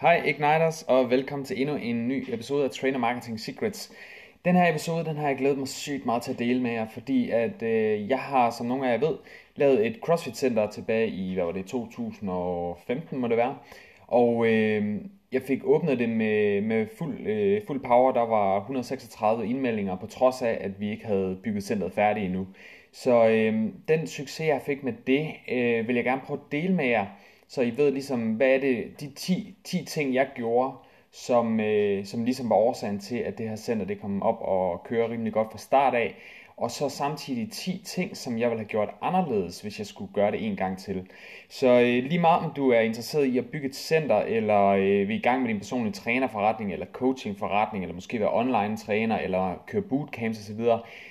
Hej Igniters, og velkommen til endnu en ny episode af Trainer Marketing Secrets. Den her episode, den har jeg glædet mig sygt meget til at dele med jer, fordi at øh, jeg har, som nogle af jer ved, lavet et CrossFit Center tilbage i, hvad var det, 2015 må det være. Og øh, jeg fik åbnet det med, med fuld, øh, fuld power. Der var 136 indmeldinger, på trods af, at vi ikke havde bygget centret færdigt endnu. Så øh, den succes, jeg fik med det, øh, vil jeg gerne prøve at dele med jer, så I ved ligesom, hvad er det, de 10, 10 ting, jeg gjorde, som, øh, som ligesom var årsagen til, at det her center det kom op og kører rimelig godt fra start af. Og så samtidig 10 ting, som jeg ville have gjort anderledes, hvis jeg skulle gøre det en gang til. Så øh, lige meget om du er interesseret i at bygge et center, eller øh, vi i gang med din personlige trænerforretning, eller coachingforretning, eller måske være online træner, eller køre bootcamps osv.,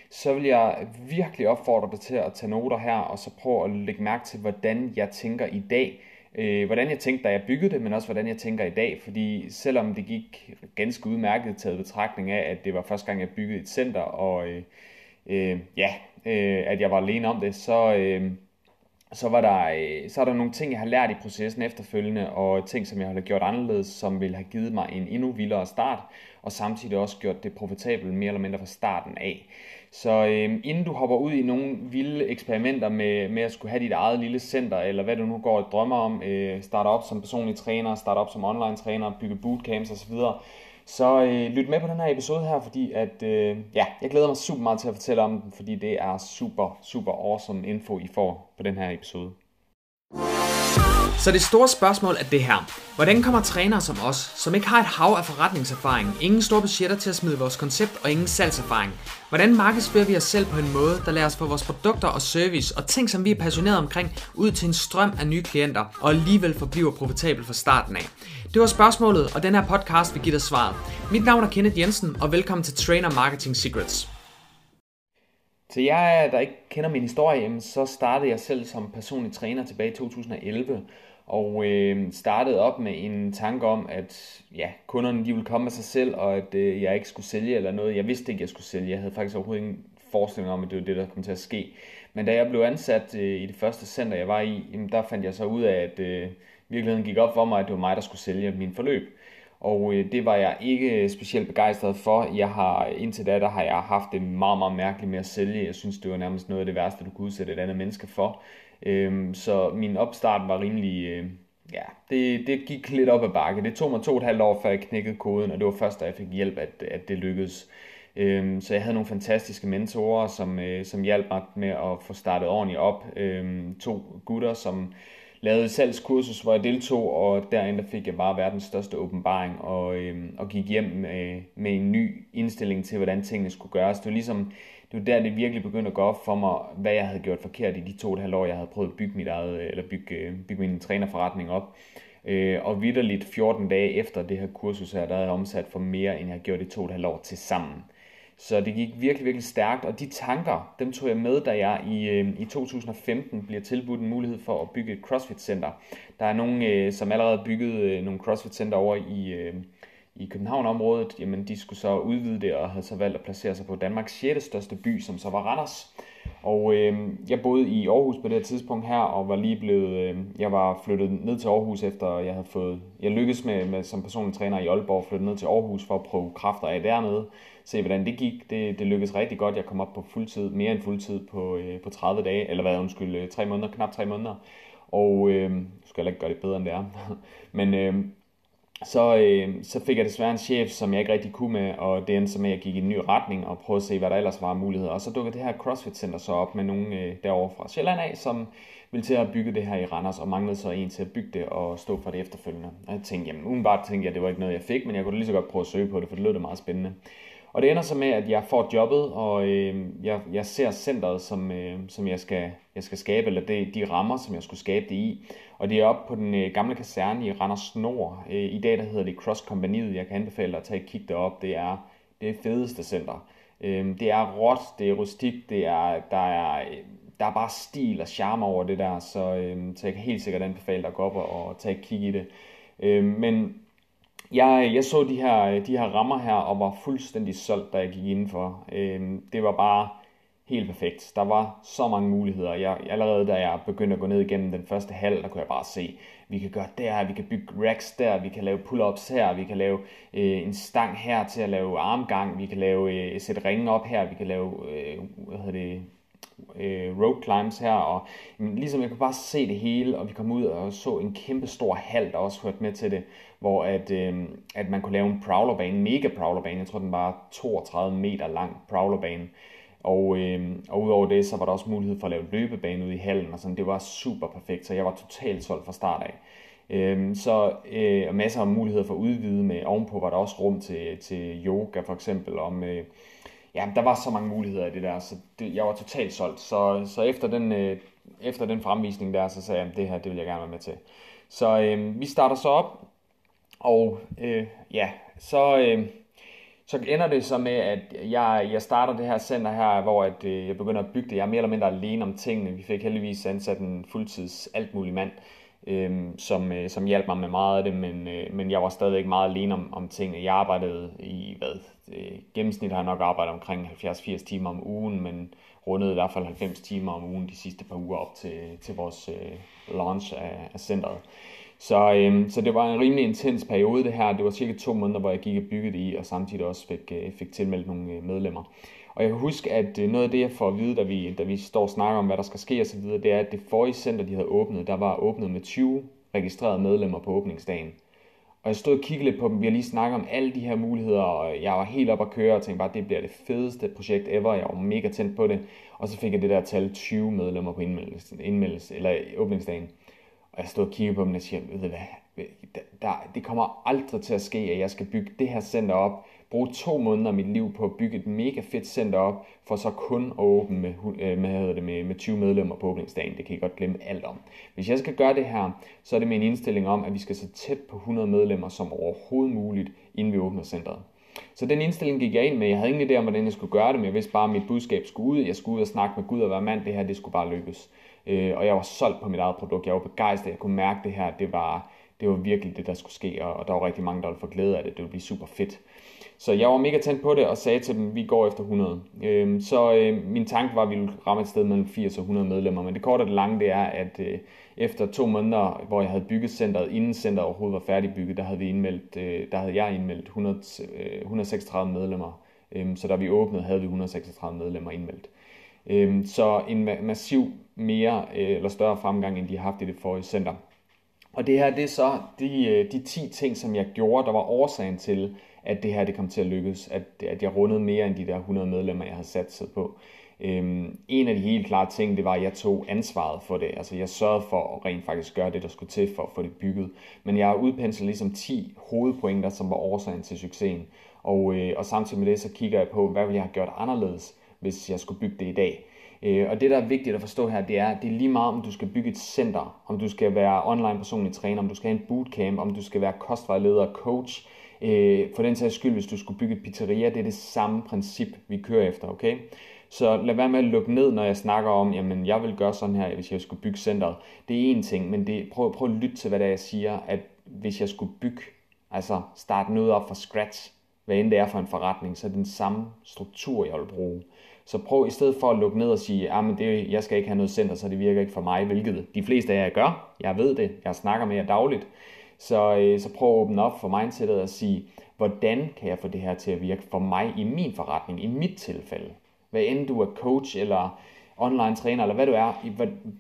så vil jeg virkelig opfordre dig til at tage noter her, og så prøve at lægge mærke til, hvordan jeg tænker i dag, øh, hvordan jeg tænkte, da jeg byggede det, men også hvordan jeg tænker i dag. Fordi selvom det gik ganske udmærket taget betragtning af, at det var første gang, jeg byggede et center, og øh, øh, ja, øh, at jeg var alene om det, så, øh, så, var der, øh, så er der nogle ting, jeg har lært i processen efterfølgende, og ting, som jeg har gjort anderledes, som vil have givet mig en endnu vildere start, og samtidig også gjort det profitabelt mere eller mindre fra starten af. Så øh, inden du hopper ud i nogle vilde eksperimenter med, med at skulle have dit eget lille center, eller hvad du nu går og drømmer om, øh, starte op som personlig træner, starte op som online træner, bygge bootcamps osv., så øh, lyt med på den her episode her, fordi at, øh, ja, jeg glæder mig super meget til at fortælle om den, fordi det er super, super awesome info, I får på den her episode. Så det store spørgsmål er det her. Hvordan kommer trænere som os, som ikke har et hav af forretningserfaring, ingen store budgetter til at smide vores koncept og ingen salgserfaring, hvordan markedsfører vi os selv på en måde, der lader os få vores produkter og service og ting, som vi er passionerede omkring, ud til en strøm af nye klienter, og alligevel forbliver profitabel fra starten af? Det var spørgsmålet, og den her podcast vil give dig svaret. Mit navn er Kenneth Jensen, og velkommen til Trainer Marketing Secrets. Til jeg, der ikke kender min historie, så startede jeg selv som personlig træner tilbage i 2011, og øh, startede op med en tanke om, at ja, kunderne de ville komme af sig selv, og at øh, jeg ikke skulle sælge eller noget. Jeg vidste ikke, jeg skulle sælge. Jeg havde faktisk overhovedet ingen forestilling om, at det var det, der kom til at ske. Men da jeg blev ansat øh, i det første center, jeg var i, jamen, der fandt jeg så ud af, at øh, virkeligheden gik op for mig, at det var mig, der skulle sælge min forløb. Og øh, det var jeg ikke øh, specielt begejstret for. Jeg har, indtil da, der har jeg haft det meget, meget mærkeligt med at sælge. Jeg synes, det var nærmest noget af det værste, du kunne udsætte et andet menneske for. Øhm, så min opstart var rimelig, øh, ja, det, det gik lidt op ad bakke. Det tog mig to og et halvt år, før jeg knækkede koden, og det var først, da jeg fik hjælp, at, at det lykkedes. Øhm, så jeg havde nogle fantastiske mentorer, som, øh, som hjalp mig med at få startet ordentligt op. Øhm, to gutter, som lavede et salgskursus, hvor jeg deltog, og derinde fik jeg bare verdens største åbenbaring, og, øhm, og gik hjem med, med en ny indstilling til, hvordan tingene skulle gøres. Det var ligesom, det var der, det virkelig begyndte at gå op for mig, hvad jeg havde gjort forkert i de to og et halvt år, jeg havde prøvet at bygge, mit eget, øh, eller bygge, øh, bygge min trænerforretning op. Øh, og vidderligt 14 dage efter det her kursus her, der havde jeg omsat for mere, end jeg havde gjort i to og et halvt år til sammen. Så det gik virkelig, virkelig stærkt, og de tanker, dem tog jeg med, da jeg i, øh, i 2015 bliver tilbudt en mulighed for at bygge et CrossFit-center. Der er nogen, øh, som allerede byggede øh, nogle CrossFit-center over i, øh, i København-området, jamen de skulle så udvide det og havde så valgt at placere sig på Danmarks 6. største by, som så var Randers. Og øh, jeg boede i Aarhus på det her tidspunkt her, og var lige blevet, øh, jeg var flyttet ned til Aarhus efter jeg havde fået, jeg lykkedes med, med som personlig træner i Aalborg, flytte ned til Aarhus for at prøve kræfter af dernede, se hvordan det gik. Det, det lykkedes rigtig godt, jeg kom op på fuldtid, mere end fuldtid på, øh, på 30 dage, eller hvad, undskyld, øh, 3 måneder, knap 3 måneder. Og øh, skal jeg ikke gøre det bedre end det er. Men øh, så, øh, så fik jeg desværre en chef, som jeg ikke rigtig kunne med, og det endte så med, at jeg gik i en ny retning og prøvede at se, hvad der ellers var af muligheder. Og så dukkede det her CrossFit Center så op med nogen øh, derovre fra Sjælland af, som ville til at bygge det her i Randers, og manglede så en til at bygge det og stå for det efterfølgende. Og jeg tænkte, jamen udenbart tænkte jeg, at det var ikke noget, jeg fik, men jeg kunne lige så godt prøve at søge på det, for det lød det meget spændende. Og det ender så med, at jeg får jobbet, og øh, jeg, jeg ser centret, som, øh, som jeg, skal, jeg skal skabe, eller det, de rammer, som jeg skulle skabe det i. Og det er oppe på den øh, gamle kaserne i Randers Nord. Øh, I dag der hedder det Cross Companyet. Jeg kan anbefale dig at tage et kig derop. Det er det fedeste center. Øh, det er råt, det er rustik, det er, der, er, øh, der er bare stil og charme over det der, så, øh, så jeg kan helt sikkert anbefale dig at gå op og, og tage et kig i det. Øh, men jeg, jeg så de her, de her rammer her og var fuldstændig solgt, da jeg gik indenfor. Øh, det var bare helt perfekt. Der var så mange muligheder. Jeg, allerede da jeg begyndte at gå ned igennem den første hal, der kunne jeg bare se, vi kan gøre der, vi kan bygge racks der, vi kan lave pull-ups her, vi kan lave øh, en stang her til at lave armgang, vi kan lave øh, sætte ringe op her, vi kan lave øh, hvad hedder det, øh, road climbs her, og jamen, ligesom jeg kunne bare se det hele, og vi kom ud og så en kæmpe stor hal, der også hørte med til det, hvor at, øh, at man kunne lave en prowlerbane, en mega prowlerbane, jeg tror den var 32 meter lang prowlerbane, og, øh, og udover det, så var der også mulighed for at lave løbebane ude i hallen, og sådan, det var super perfekt, så jeg var totalt solgt fra start af. Øh, så øh, masser af muligheder for at udvide med, ovenpå var der også rum til, til yoga for eksempel, og med, øh, ja, der var så mange muligheder i det der, så det, jeg var totalt solgt. Så, så efter, den, øh, efter den fremvisning der, så sagde jeg, at det her, det vil jeg gerne være med til. Så øh, vi starter så op, og øh, ja, så, øh, så ender det så med, at jeg, jeg starter det her center her, hvor at, øh, jeg begynder at bygge det. Jeg er mere eller mindre alene om tingene. Vi fik heldigvis ansat en fuldtids alt mulig mand, øh, som, øh, som hjalp mig med meget af det, men, øh, men jeg var stadigvæk meget alene om, om tingene. Jeg arbejdede i, hvad, øh, gennemsnit har jeg nok arbejdet omkring 70-80 timer om ugen, men rundede i hvert fald 90 timer om ugen de sidste par uger op til, til vores øh, launch af, af centret. Så, øh, så det var en rimelig intens periode det her. Det var cirka to måneder, hvor jeg gik og byggede i, og samtidig også fik, øh, fik tilmeldt nogle øh, medlemmer. Og jeg kan huske, at øh, noget af det, jeg får at vide, da vi, da vi står og snakker om, hvad der skal ske osv., det er, at det forrige center, de havde åbnet, der var åbnet med 20 registrerede medlemmer på åbningsdagen. Og jeg stod og kiggede lidt på dem. Vi har lige snakket om alle de her muligheder, og jeg var helt op at køre og tænkte bare, at det bliver det fedeste projekt ever. Jeg var mega tændt på det. Og så fik jeg det der tal 20 medlemmer på indmeldelse, indmeldelse eller åbningsdagen. Og jeg stod og kiggede på dem og siger, ved du hvad, der, det kommer aldrig til at ske, at jeg skal bygge det her center op, bruge to måneder af mit liv på at bygge et mega fedt center op, for så kun at åbne med, øh, med, med, det, med, med 20 medlemmer på åbningsdagen. Det kan I godt glemme alt om. Hvis jeg skal gøre det her, så er det med en indstilling om, at vi skal så tæt på 100 medlemmer som overhovedet muligt, inden vi åbner centret. Så den indstilling gik jeg ind med. Jeg havde ingen idé om, hvordan jeg skulle gøre det, men jeg vidste bare, at mit budskab skulle ud. Jeg skulle ud og snakke med Gud og være mand. Det her, det skulle bare lykkes. Øh, og jeg var solgt på mit eget produkt. Jeg var begejstret. Jeg kunne mærke det her. Det var, det var virkelig det, der skulle ske. Og, og der var rigtig mange, der ville få glæde af det. Det ville blive super fedt. Så jeg var mega tændt på det og sagde til dem, vi går efter 100. Øh, så øh, min tanke var, at vi ville ramme et sted mellem 80 og 100 medlemmer. Men det korte og det lange, det er, at øh, efter to måneder, hvor jeg havde bygget centret, inden centret overhovedet var færdigbygget, der havde, vi indmeldt, øh, der havde jeg indmeldt 100, øh, 136 medlemmer. Øh, så da vi åbnede, havde vi 136 medlemmer indmeldt. Øhm, så en ma- massiv mere øh, eller større fremgang, end de har haft i det forrige center. Og det her, det er så de, øh, de 10 ting, som jeg gjorde, der var årsagen til, at det her det kom til at lykkes, at, at jeg rundede mere end de der 100 medlemmer, jeg havde sat sig på. Øhm, en af de helt klare ting, det var, at jeg tog ansvaret for det. Altså jeg sørgede for at rent faktisk gøre det, der skulle til for at få det bygget. Men jeg har udpenslet ligesom 10 hovedpointer, som var årsagen til succesen. Og, øh, og samtidig med det, så kigger jeg på, hvad ville jeg have gjort anderledes, hvis jeg skulle bygge det i dag. Øh, og det, der er vigtigt at forstå her, det er, at det er lige meget, om du skal bygge et center, om du skal være online personlig træner, om du skal have en bootcamp, om du skal være kostvejleder, coach, øh, for den sags skyld, hvis du skulle bygge et pizzeria, det er det samme princip, vi kører efter, okay? Så lad være med at lukke ned, når jeg snakker om, jamen jeg vil gøre sådan her, hvis jeg skulle bygge centret. Det er en ting, men det, prøv, prøv at lytte til, hvad det er, jeg siger, at hvis jeg skulle bygge, altså starte noget op fra scratch, hvad end det er for en forretning, så er det den samme struktur, jeg vil bruge. Så prøv i stedet for at lukke ned og sige, at ah, det, jeg skal ikke have noget center, så det virker ikke for mig, hvilket de fleste af jer gør. Jeg ved det, jeg snakker med jer dagligt. Så, øh, så prøv at åbne op for mindsetet og sige, hvordan kan jeg få det her til at virke for mig i min forretning, i mit tilfælde. Hvad end du er coach eller online træner, eller hvad du er,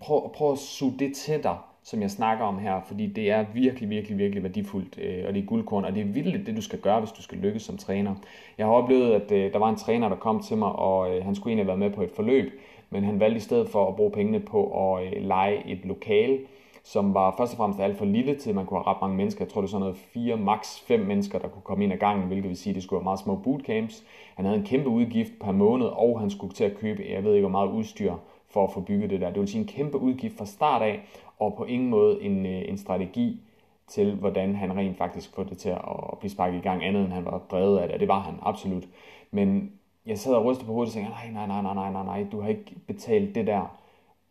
prøv, prøv at suge det til dig, som jeg snakker om her, fordi det er virkelig, virkelig, virkelig værdifuldt, øh, og det er guldkorn, og det er vildt det, du skal gøre, hvis du skal lykkes som træner. Jeg har oplevet, at øh, der var en træner, der kom til mig, og øh, han skulle egentlig have været med på et forløb, men han valgte i stedet for at bruge pengene på at lege et lokale, som var først og fremmest alt for lille til, at man kunne have ret mange mennesker. Jeg tror, det var sådan noget 4, max 5 mennesker, der kunne komme ind ad gangen, hvilket vil sige, at det skulle være meget små bootcamps. Han havde en kæmpe udgift per måned, og han skulle til at købe, jeg ved ikke hvor meget udstyr for at få bygget det der. Det vil sige en kæmpe udgift fra start af, og på ingen måde en, øh, en strategi til, hvordan han rent faktisk får det til at blive sparket i gang, andet end han var drevet af det, det var han absolut. Men jeg sad og rystede på hovedet og tænkte, nej, nej, nej, nej, nej, nej, du har ikke betalt det der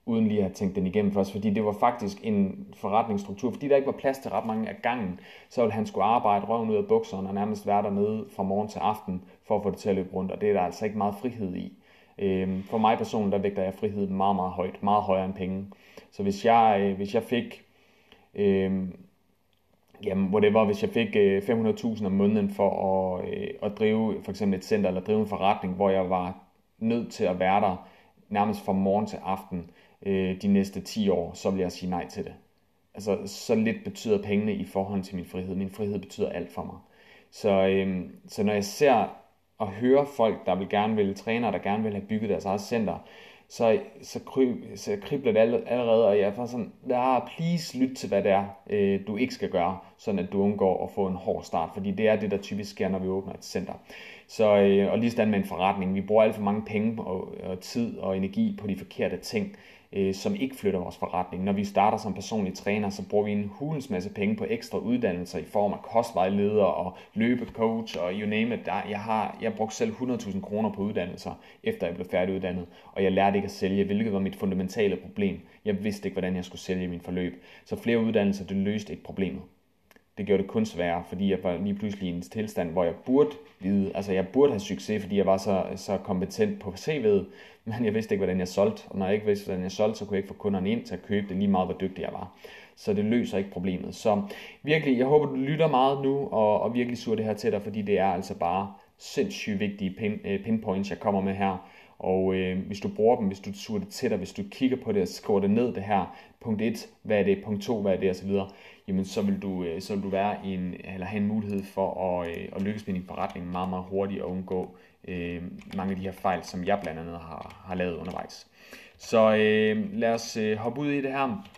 uden lige at have tænkt den igennem først, fordi det var faktisk en forretningsstruktur, fordi der ikke var plads til ret mange af gangen, så ville han skulle arbejde røven ud af bukserne og nærmest være dernede fra morgen til aften for at få det til at løbe rundt, og det er der altså ikke meget frihed i. Øh, for mig personligt, der vægter jeg frihed meget, meget højt, meget højere end penge. Så hvis jeg, øh, hvis jeg fik, øh, jamen whatever, hvis jeg fik øh, 500.000 om måneden for at, øh, at drive for eksempel et center eller drive en forretning, hvor jeg var nødt til at være der nærmest fra morgen til aften øh, de næste 10 år, så vil jeg sige nej til det. Altså, så lidt betyder pengene i forhold til min frihed. Min frihed betyder alt for mig. Så, øh, så når jeg ser at hører folk, der vil gerne vil træne, der gerne vil have bygget deres eget center, så, så, kryb, så kribler det allerede, og jeg er sådan, der please lyt til, hvad det er, øh, du ikke skal gøre, sådan at du undgår at få en hård start, fordi det er det, der typisk sker, når vi åbner et center. Så, øh, og lige sådan med en forretning, vi bruger alt for mange penge og, og tid og energi på de forkerte ting, øh, som ikke flytter vores forretning. Når vi starter som personlig træner, så bruger vi en hulens masse penge på ekstra uddannelser i form af kostvejleder og løbecoach og you name it. Der, jeg har jeg brugt selv 100.000 kroner på uddannelser, efter jeg blev færdiguddannet, og jeg lærte ikke at sælge, hvilket var mit fundamentale problem. Jeg vidste ikke, hvordan jeg skulle sælge min forløb. Så flere uddannelser, det løste ikke problemet det gjorde det kun sværere, fordi jeg var lige pludselig i en tilstand, hvor jeg burde vide, altså jeg burde have succes, fordi jeg var så, så kompetent på CV'et, men jeg vidste ikke, hvordan jeg solgte, og når jeg ikke vidste, hvordan jeg solgte, så kunne jeg ikke få kunderne ind til at købe det lige meget, hvor dygtig jeg var. Så det løser ikke problemet. Så virkelig, jeg håber, du lytter meget nu, og, og virkelig suger det her til dig, fordi det er altså bare sindssygt vigtige pin, øh, pinpoints, jeg kommer med her. Og øh, hvis du bruger dem, hvis du suger det til dig, hvis du kigger på det og skriver det ned, det her, punkt 1, hvad er det, punkt 2, hvad er det, osv., jamen så vil du, øh, så vil du være en, eller have en mulighed for at, øh, at lykkes med din forretning meget, meget hurtigt og undgå øh, mange af de her fejl, som jeg blandt andet har, har lavet undervejs. Så øh, lad os øh, hoppe ud i det her.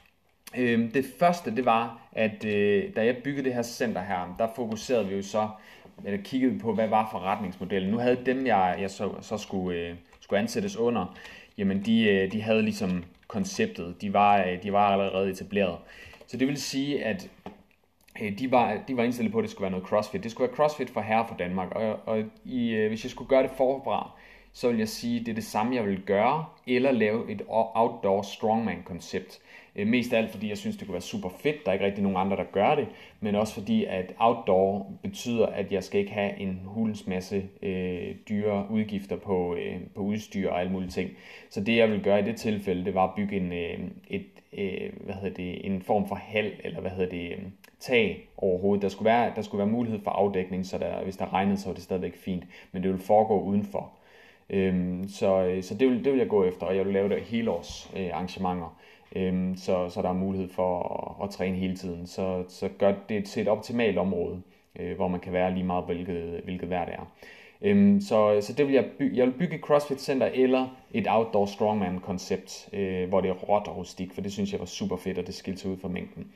Øh, det første, det var, at øh, da jeg byggede det her center her, der fokuserede vi jo så, eller kiggede på, hvad var forretningsmodellen. Nu havde dem, jeg, jeg så, så skulle, øh, skulle ansættes under, jamen de, øh, de havde ligesom konceptet, de var, øh, de var allerede etableret. Så det vil sige, at øh, de var, de var indstillet på, at det skulle være noget CrossFit. Det skulle være CrossFit for herre for Danmark. Og, og i, øh, hvis jeg skulle gøre det forfra, så vil jeg sige, at det er det samme, jeg vil gøre, eller lave et outdoor strongman-koncept. Øh, mest af alt, fordi jeg synes, det kunne være super fedt. Der er ikke rigtig nogen andre, der gør det. Men også fordi, at outdoor betyder, at jeg skal ikke have en hulens masse øh, dyre udgifter på, øh, på udstyr og alle mulige ting. Så det, jeg vil gøre i det tilfælde, det var at bygge en, øh, et, øh, hvad hedder det, en form for hal, eller hvad hedder det, øh, tag overhovedet. Der skulle, være, der skulle være mulighed for afdækning, så der, hvis der regnede, så var det stadigvæk fint. Men det ville foregå udenfor. Øhm, så øh, så det, vil, det vil jeg gå efter, og jeg vil lave det helårs øh, arrangementer, øhm, så, så der er mulighed for at, at træne hele tiden. Så, så gør det til et optimalt område, øh, hvor man kan være lige meget, hvilket, hvilket vejr det er. Øhm, så, så det vil jeg, by, jeg vil bygge et CrossFit Center eller et Outdoor Strongman koncept, øh, hvor det er råt og rustik, for det synes jeg var super fedt, og det skilte sig ud fra mængden.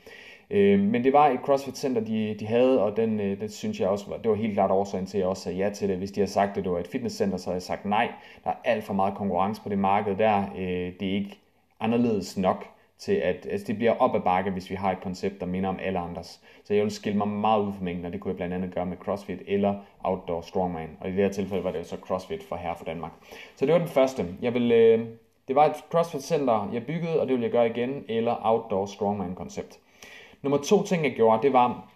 Øh, men det var et CrossFit Center, de, de havde, og den, øh, det synes jeg også var, det var helt klart årsagen til, at jeg også sagde ja til det. Hvis de havde sagt, at det var et fitnesscenter, så havde jeg sagt nej. Der er alt for meget konkurrence på det marked der. Øh, det er ikke anderledes nok til at altså det bliver op ad bakke, hvis vi har et koncept, der minder om alle andres. Så jeg vil skille mig meget ud fra mængden, og det kunne jeg blandt andet gøre med CrossFit eller Outdoor Strongman. Og i det her tilfælde var det jo så CrossFit for her for Danmark. Så det var den første. Jeg vil, øh, det var et CrossFit center, jeg byggede, og det vil jeg gøre igen, eller Outdoor Strongman koncept. Nummer to ting, jeg gjorde, det var,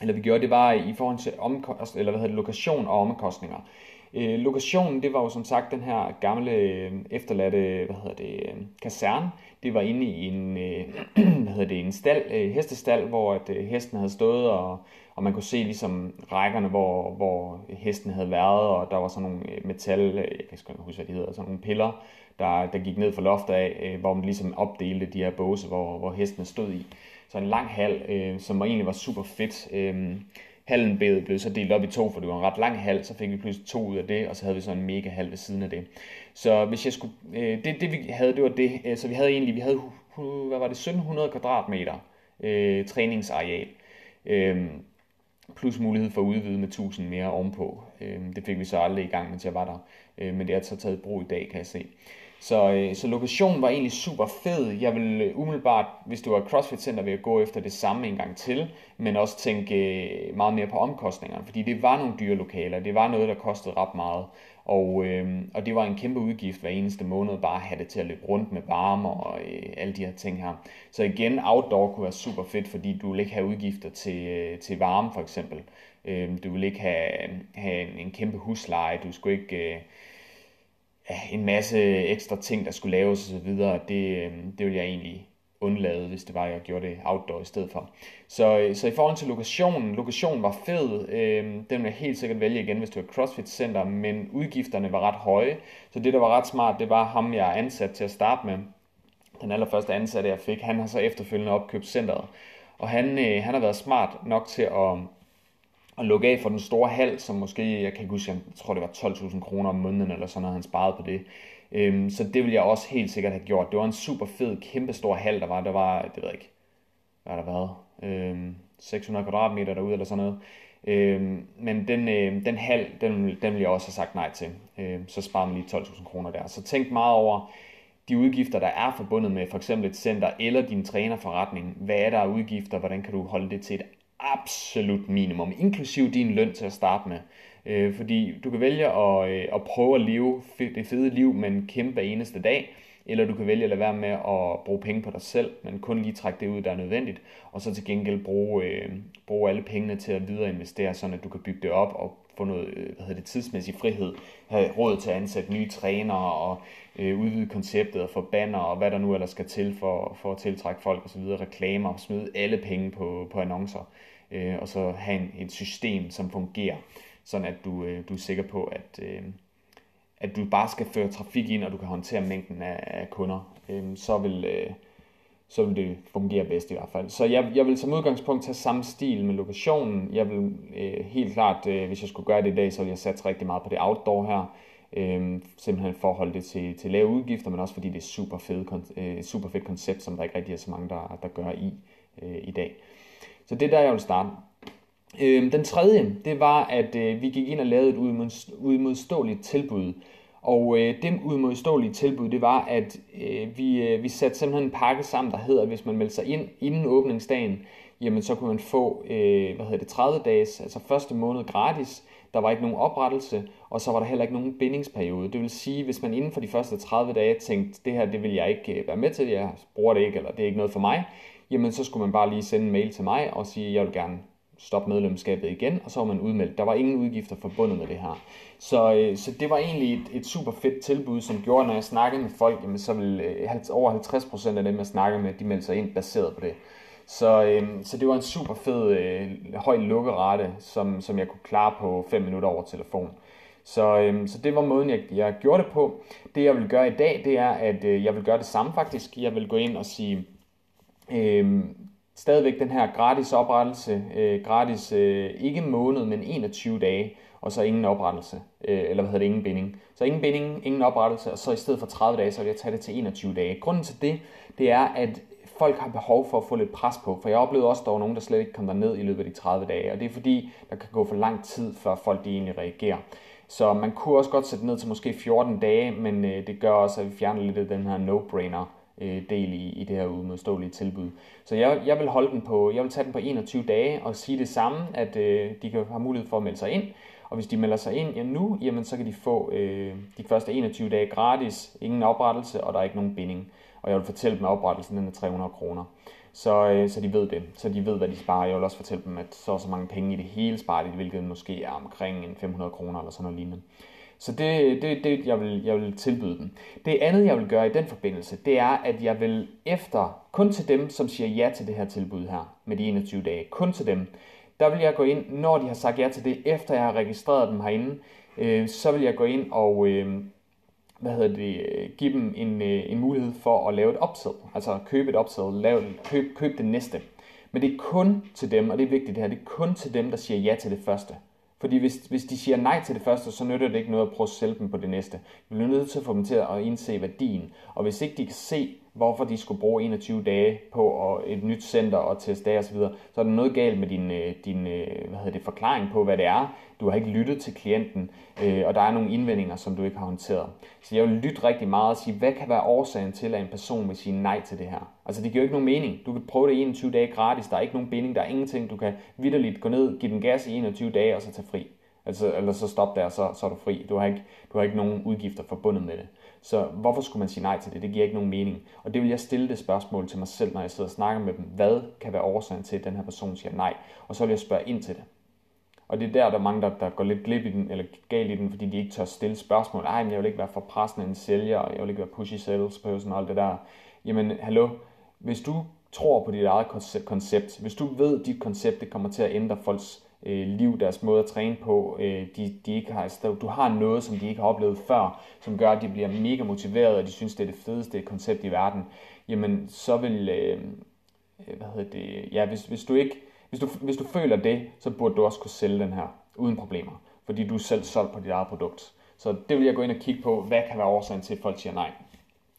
eller vi gjorde, det var i forhold til omkost, eller hvad hedder det, lokation og omkostninger. Øh, lokationen, det var jo som sagt den her gamle øh, efterladte, hvad hedder det, øh, kaserne. Det var inde i en, øh, hvad hedder det, en stald, øh, hestestal, hvor at, øh, hesten havde stået, og, og man kunne se ligesom rækkerne, hvor, hvor hesten havde været, og der var sådan nogle øh, metal, øh, jeg kan ikke huske, hvad de hedder, sådan nogle piller, der, der gik ned fra loftet af, øh, hvor man ligesom opdelte de her båse, hvor, hvor hestene stod i. Så en lang hal, øh, som egentlig var super fedt. Øh, hallen blev, blev så delt op i to, for det var en ret lang hal, så fik vi pludselig to ud af det, og så havde vi så en mega hal ved siden af det. Så hvis jeg skulle, øh, det, det vi havde, det var det, øh, så vi havde egentlig, vi havde, hvad var det, 1700 kvadratmeter øh, træningsareal. Øh, plus mulighed for at udvide med 1000 mere ovenpå. Øh, det fik vi så aldrig i gang, mens jeg var der, øh, men det er så taget brug i dag, kan jeg se. Så, øh, så lokationen var egentlig super fed. Jeg vil øh, umiddelbart, hvis du var CrossFit Center, vil jeg gå efter det samme en gang til, men også tænke øh, meget mere på omkostningerne, fordi det var nogle dyre lokaler, det var noget, der kostede ret meget, og, øh, og det var en kæmpe udgift hver eneste måned, bare at have det til at løbe rundt med varme og øh, alle de her ting her. Så igen, outdoor kunne være super fedt, fordi du vil ikke have udgifter til, øh, til varme for eksempel. Øh, du vil ikke have, have en, en kæmpe husleje, du skulle ikke... Øh, ja, en masse ekstra ting, der skulle laves osv., det, øhm, det ville jeg egentlig undlade, hvis det var, at jeg gjorde det outdoor i stedet for. Så, øh, så i forhold til lokationen, lokationen var fed, øh, den ville jeg helt sikkert vælge igen, hvis du er CrossFit Center, men udgifterne var ret høje, så det, der var ret smart, det var ham, jeg er ansat til at starte med. Den allerførste ansatte, jeg fik, han har så efterfølgende opkøbt centret, og han, øh, han har været smart nok til at, at lukke af for den store hal, som måske, jeg kan ikke huske, jeg tror det var 12.000 kroner om måneden, eller sådan noget, han sparede på det. Øhm, så det ville jeg også helt sikkert have gjort. Det var en super fed, kæmpe stor hal, der var. Der var, det ved jeg ikke, hvad der været, øhm, 600 kvadratmeter derude eller sådan noget. Øhm, men den, øh, den hal, den, den ville jeg også have sagt nej til. Øhm, så sparer man lige 12.000 kroner der. Så tænk meget over de udgifter, der er forbundet med for eksempel et center eller din trænerforretning. Hvad er der af udgifter? Hvordan kan du holde det til et absolut minimum, inklusiv din løn til at starte med. Øh, fordi du kan vælge at, øh, at prøve at leve det fede liv, men kæmpe eneste dag, eller du kan vælge at lade være med at bruge penge på dig selv, men kun lige trække det ud, der er nødvendigt, og så til gengæld bruge, øh, bruge alle pengene til at videre investere, sådan at du kan bygge det op og få noget øh, hvad hedder det, tidsmæssig frihed, have råd til at ansætte nye trænere og øh, udvide konceptet og få banner og hvad der nu ellers skal til for, for at tiltrække folk osv., reklamer, smide alle penge på, på annoncer, øh, og så have en, et system, som fungerer sådan at du, øh, du er sikker på, at, øh, at du bare skal føre trafik ind, og du kan håndtere mængden af, af kunder, øh, så, vil, øh, så vil det fungere bedst i hvert fald. Så jeg, jeg vil som udgangspunkt tage samme stil med lokationen. Jeg vil øh, helt klart, øh, hvis jeg skulle gøre det i dag, så ville jeg satse rigtig meget på det outdoor her. Øh, simpelthen for at holde det til, til lave udgifter, men også fordi det er super fedt, øh, super fedt koncept, som der ikke rigtig er så mange, der, der gør i øh, i dag. Så det er der, jeg vil starte. Øh, den tredje, det var, at øh, vi gik ind og lavede et udmodståeligt tilbud. Og øh, det udmodståelige tilbud, det var, at øh, vi, øh, vi satte simpelthen en pakke sammen, der hedder, at hvis man melder sig ind inden åbningsdagen, jamen så kunne man få, øh, hvad hedder det, 30 dages, altså første måned gratis. Der var ikke nogen oprettelse, og så var der heller ikke nogen bindingsperiode. Det vil sige, hvis man inden for de første 30 dage tænkte, det her, det vil jeg ikke øh, være med til, jeg bruger det ikke, eller det er ikke noget for mig, jamen så skulle man bare lige sende en mail til mig og sige, jeg vil gerne stoppe medlemskabet igen, og så var man udmeldt. Der var ingen udgifter forbundet med det her. Så, øh, så det var egentlig et, et super fedt tilbud, som gjorde, når jeg snakkede med folk, jamen, så ville øh, over 50% af dem, jeg snakkede med, de meldte sig ind baseret på det. Så, øh, så det var en super fed, øh, høj lukkerate, som, som jeg kunne klare på 5 minutter over telefon. Så, øh, så det var måden, jeg, jeg gjorde det på. Det jeg vil gøre i dag, det er, at øh, jeg vil gøre det samme faktisk. Jeg vil gå ind og sige, øh, stadigvæk den her gratis oprettelse, øh, gratis øh, ikke måned, men 21 dage, og så ingen oprettelse, øh, eller hvad hedder det, ingen binding. Så ingen binding, ingen oprettelse, og så i stedet for 30 dage, så vil jeg tage det til 21 dage. Grunden til det, det er, at folk har behov for at få lidt pres på, for jeg oplevede også, at der var nogen, der slet ikke kom ned i løbet af de 30 dage, og det er fordi, der kan gå for lang tid, før folk de egentlig reagerer. Så man kunne også godt sætte ned til måske 14 dage, men øh, det gør også, at vi fjerner lidt af den her no-brainer øh, del i, i det her udmodståelige tilbud. Så jeg, jeg vil holde den på, jeg vil tage den på 21 dage og sige det samme, at øh, de kan have mulighed for at melde sig ind. Og hvis de melder sig ind ja, nu, jamen, så kan de få øh, de første 21 dage gratis, ingen oprettelse, og der er ikke nogen binding. Og jeg vil fortælle dem, at oprettelsen den er 300 kroner. Så, øh, så de ved det. Så de ved, hvad de sparer. Jeg vil også fortælle dem, at så er så mange penge i det hele sparer de, hvilket måske er omkring en 500 kroner eller sådan noget lignende. Så det det, det jeg, vil, jeg vil tilbyde dem. Det andet, jeg vil gøre i den forbindelse, det er, at jeg vil efter, kun til dem, som siger ja til det her tilbud her, med de 21 dage, kun til dem, der vil jeg gå ind, når de har sagt ja til det, efter jeg har registreret dem herinde, øh, så vil jeg gå ind og øh, hvad hedder det, give dem en, øh, en mulighed for at lave et opsæd, altså købe et opsæd, lave, køb, køb det næste. Men det er kun til dem, og det er vigtigt det her, det er kun til dem, der siger ja til det første. Fordi hvis, hvis de siger nej til det første, så nytter det ikke noget at prøve at sælge dem på det næste. Vi bliver nødt til at få dem til at indse værdien. Og hvis ikke de kan se, hvorfor de skulle bruge 21 dage på og et nyt center og teste af osv., så er der noget galt med din, øh, din øh, hvad hedder det, forklaring på, hvad det er. Du har ikke lyttet til klienten, øh, og der er nogle indvendinger, som du ikke har håndteret. Så jeg vil lytte rigtig meget og sige, hvad kan være årsagen til, at en person vil sige nej til det her? Altså det giver jo ikke nogen mening. Du kan prøve det i 21 dage gratis, der er ikke nogen binding, der er ingenting. Du kan vidderligt gå ned, give den gas i 21 dage og så tage fri. Altså, eller så stop der, så, så er du fri. Du har, ikke, du har ikke nogen udgifter forbundet med det. Så hvorfor skulle man sige nej til det? Det giver ikke nogen mening. Og det vil jeg stille det spørgsmål til mig selv, når jeg sidder og snakker med dem. Hvad kan være årsagen til, at den her person siger nej? Og så vil jeg spørge ind til det. Og det er der, der er mange, der, der går lidt glip i den, eller galt i den, fordi de ikke tør stille spørgsmål. Ej, men jeg vil ikke være for pressende en sælger, og jeg vil ikke være pushy salesperson og alt det der. Jamen, hallo, hvis du tror på dit eget koncept, hvis du ved, at dit koncept det kommer til at ændre folks øh, liv, deres måde at træne på, øh, de, de ikke har, altså, du har noget, som de ikke har oplevet før, som gør, at de bliver mega motiveret, og de synes, det er det fedeste koncept i verden, jamen så vil, øh, øh, hvad hedder det, ja, hvis, hvis du ikke, hvis du, hvis du føler det, så burde du også kunne sælge den her, uden problemer, fordi du er selv solgt på dit eget produkt. Så det vil jeg gå ind og kigge på, hvad kan være årsagen til, at folk siger nej.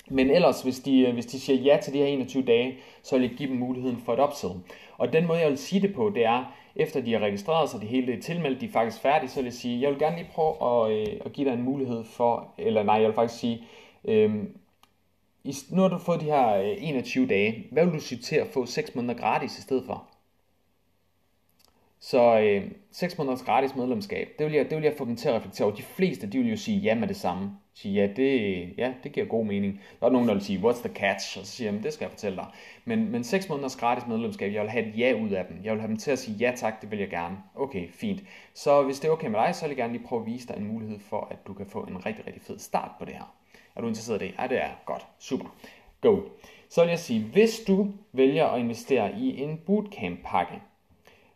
Men ellers, hvis de, øh, hvis de siger ja til de her 21 dage, så vil jeg give dem muligheden for et upsell. Og den måde, jeg vil sige det på, det er, efter de har registreret sig, det hele er tilmeldt, de er faktisk færdige, så vil jeg sige, jeg vil gerne lige prøve at, øh, at give dig en mulighed for, eller nej, jeg vil faktisk sige, øh, nu har du fået de her øh, 21 dage, hvad vil du sige til at få 6 måneder gratis i stedet for? Så øh, 6 måneders gratis medlemskab, det vil, jeg, det vil jeg få dem til at reflektere over. De fleste, de vil jo sige ja med det samme. Sige ja, det, ja, det giver god mening. Der er nogen, der vil sige, what's the catch? Og så siger jeg, det skal jeg fortælle dig. Men, men 6 måneders gratis medlemskab, jeg vil have et ja ud af dem. Jeg vil have dem til at sige ja tak, det vil jeg gerne. Okay, fint. Så hvis det er okay med dig, så vil jeg gerne lige prøve at vise dig en mulighed for, at du kan få en rigtig, rigtig fed start på det her. Er du interesseret i det? Ja, det er godt. Super. Go. Så vil jeg sige, hvis du vælger at investere i en bootcamp-pakke,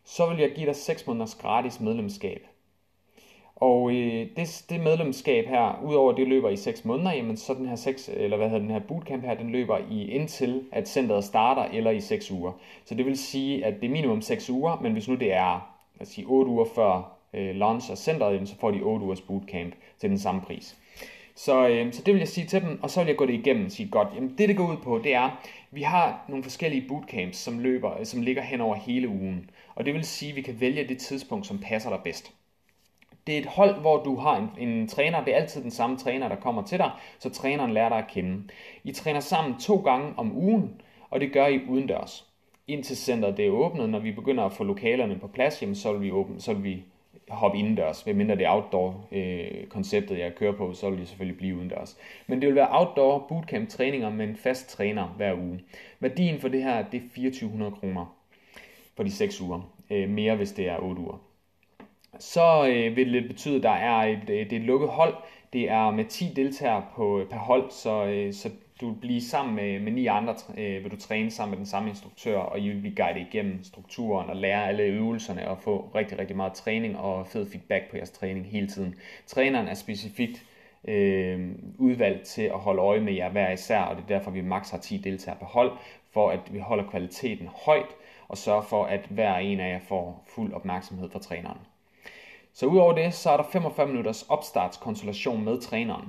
så vil jeg give dig 6 måneders gratis medlemskab. Og øh, det, det medlemskab her, udover det løber i 6 måneder, jamen så den her 6, eller hvad hedder den her bootcamp her, den løber i indtil at centret starter eller i 6 uger. Så det vil sige, at det er minimum 6 uger, men hvis nu det er lad os sige, 8 uger før øh, launch af centret, så får de 8 ugers bootcamp til den samme pris. Så, øh, så det vil jeg sige til dem, og så vil jeg gå det igennem og sige, godt, jamen det det går ud på, det er, vi har nogle forskellige bootcamps, som, løber, som ligger hen over hele ugen. Og det vil sige, at vi kan vælge det tidspunkt, som passer dig bedst. Det er et hold, hvor du har en, en træner. Det er altid den samme træner, der kommer til dig, så træneren lærer dig at kende. I træner sammen to gange om ugen, og det gør I udendørs. Indtil centret det er åbnet, når vi begynder at få lokalerne på plads, jamen, så vil vi, åbne, så vil vi hoppe indendørs. Ved mindre det er outdoor-konceptet, øh, jeg kører på, så vil de selvfølgelig blive udendørs. Men det vil være outdoor bootcamp træninger med en fast træner hver uge. Værdien for det her, det er 2400 kroner for de 6 uger. Øh, mere hvis det er 8 uger. Så øh, vil det betyde, at der er et, øh, det er et lukket hold. Det er med 10 deltagere på, øh, per hold, så, øh, så du vil blive sammen med, med ni andre, øh, vil du træne sammen med den samme instruktør, og I vil blive guidet igennem strukturen og lære alle øvelserne og få rigtig, rigtig meget træning og fed feedback på jeres træning hele tiden. Træneren er specifikt øh, udvalgt til at holde øje med jer hver især, og det er derfor, vi maks har 10 deltagere på hold, for at vi holder kvaliteten højt, og sørge for, at hver en af jer får fuld opmærksomhed fra træneren. Så udover det, så er der 45 minutters opstartskonsultation med træneren.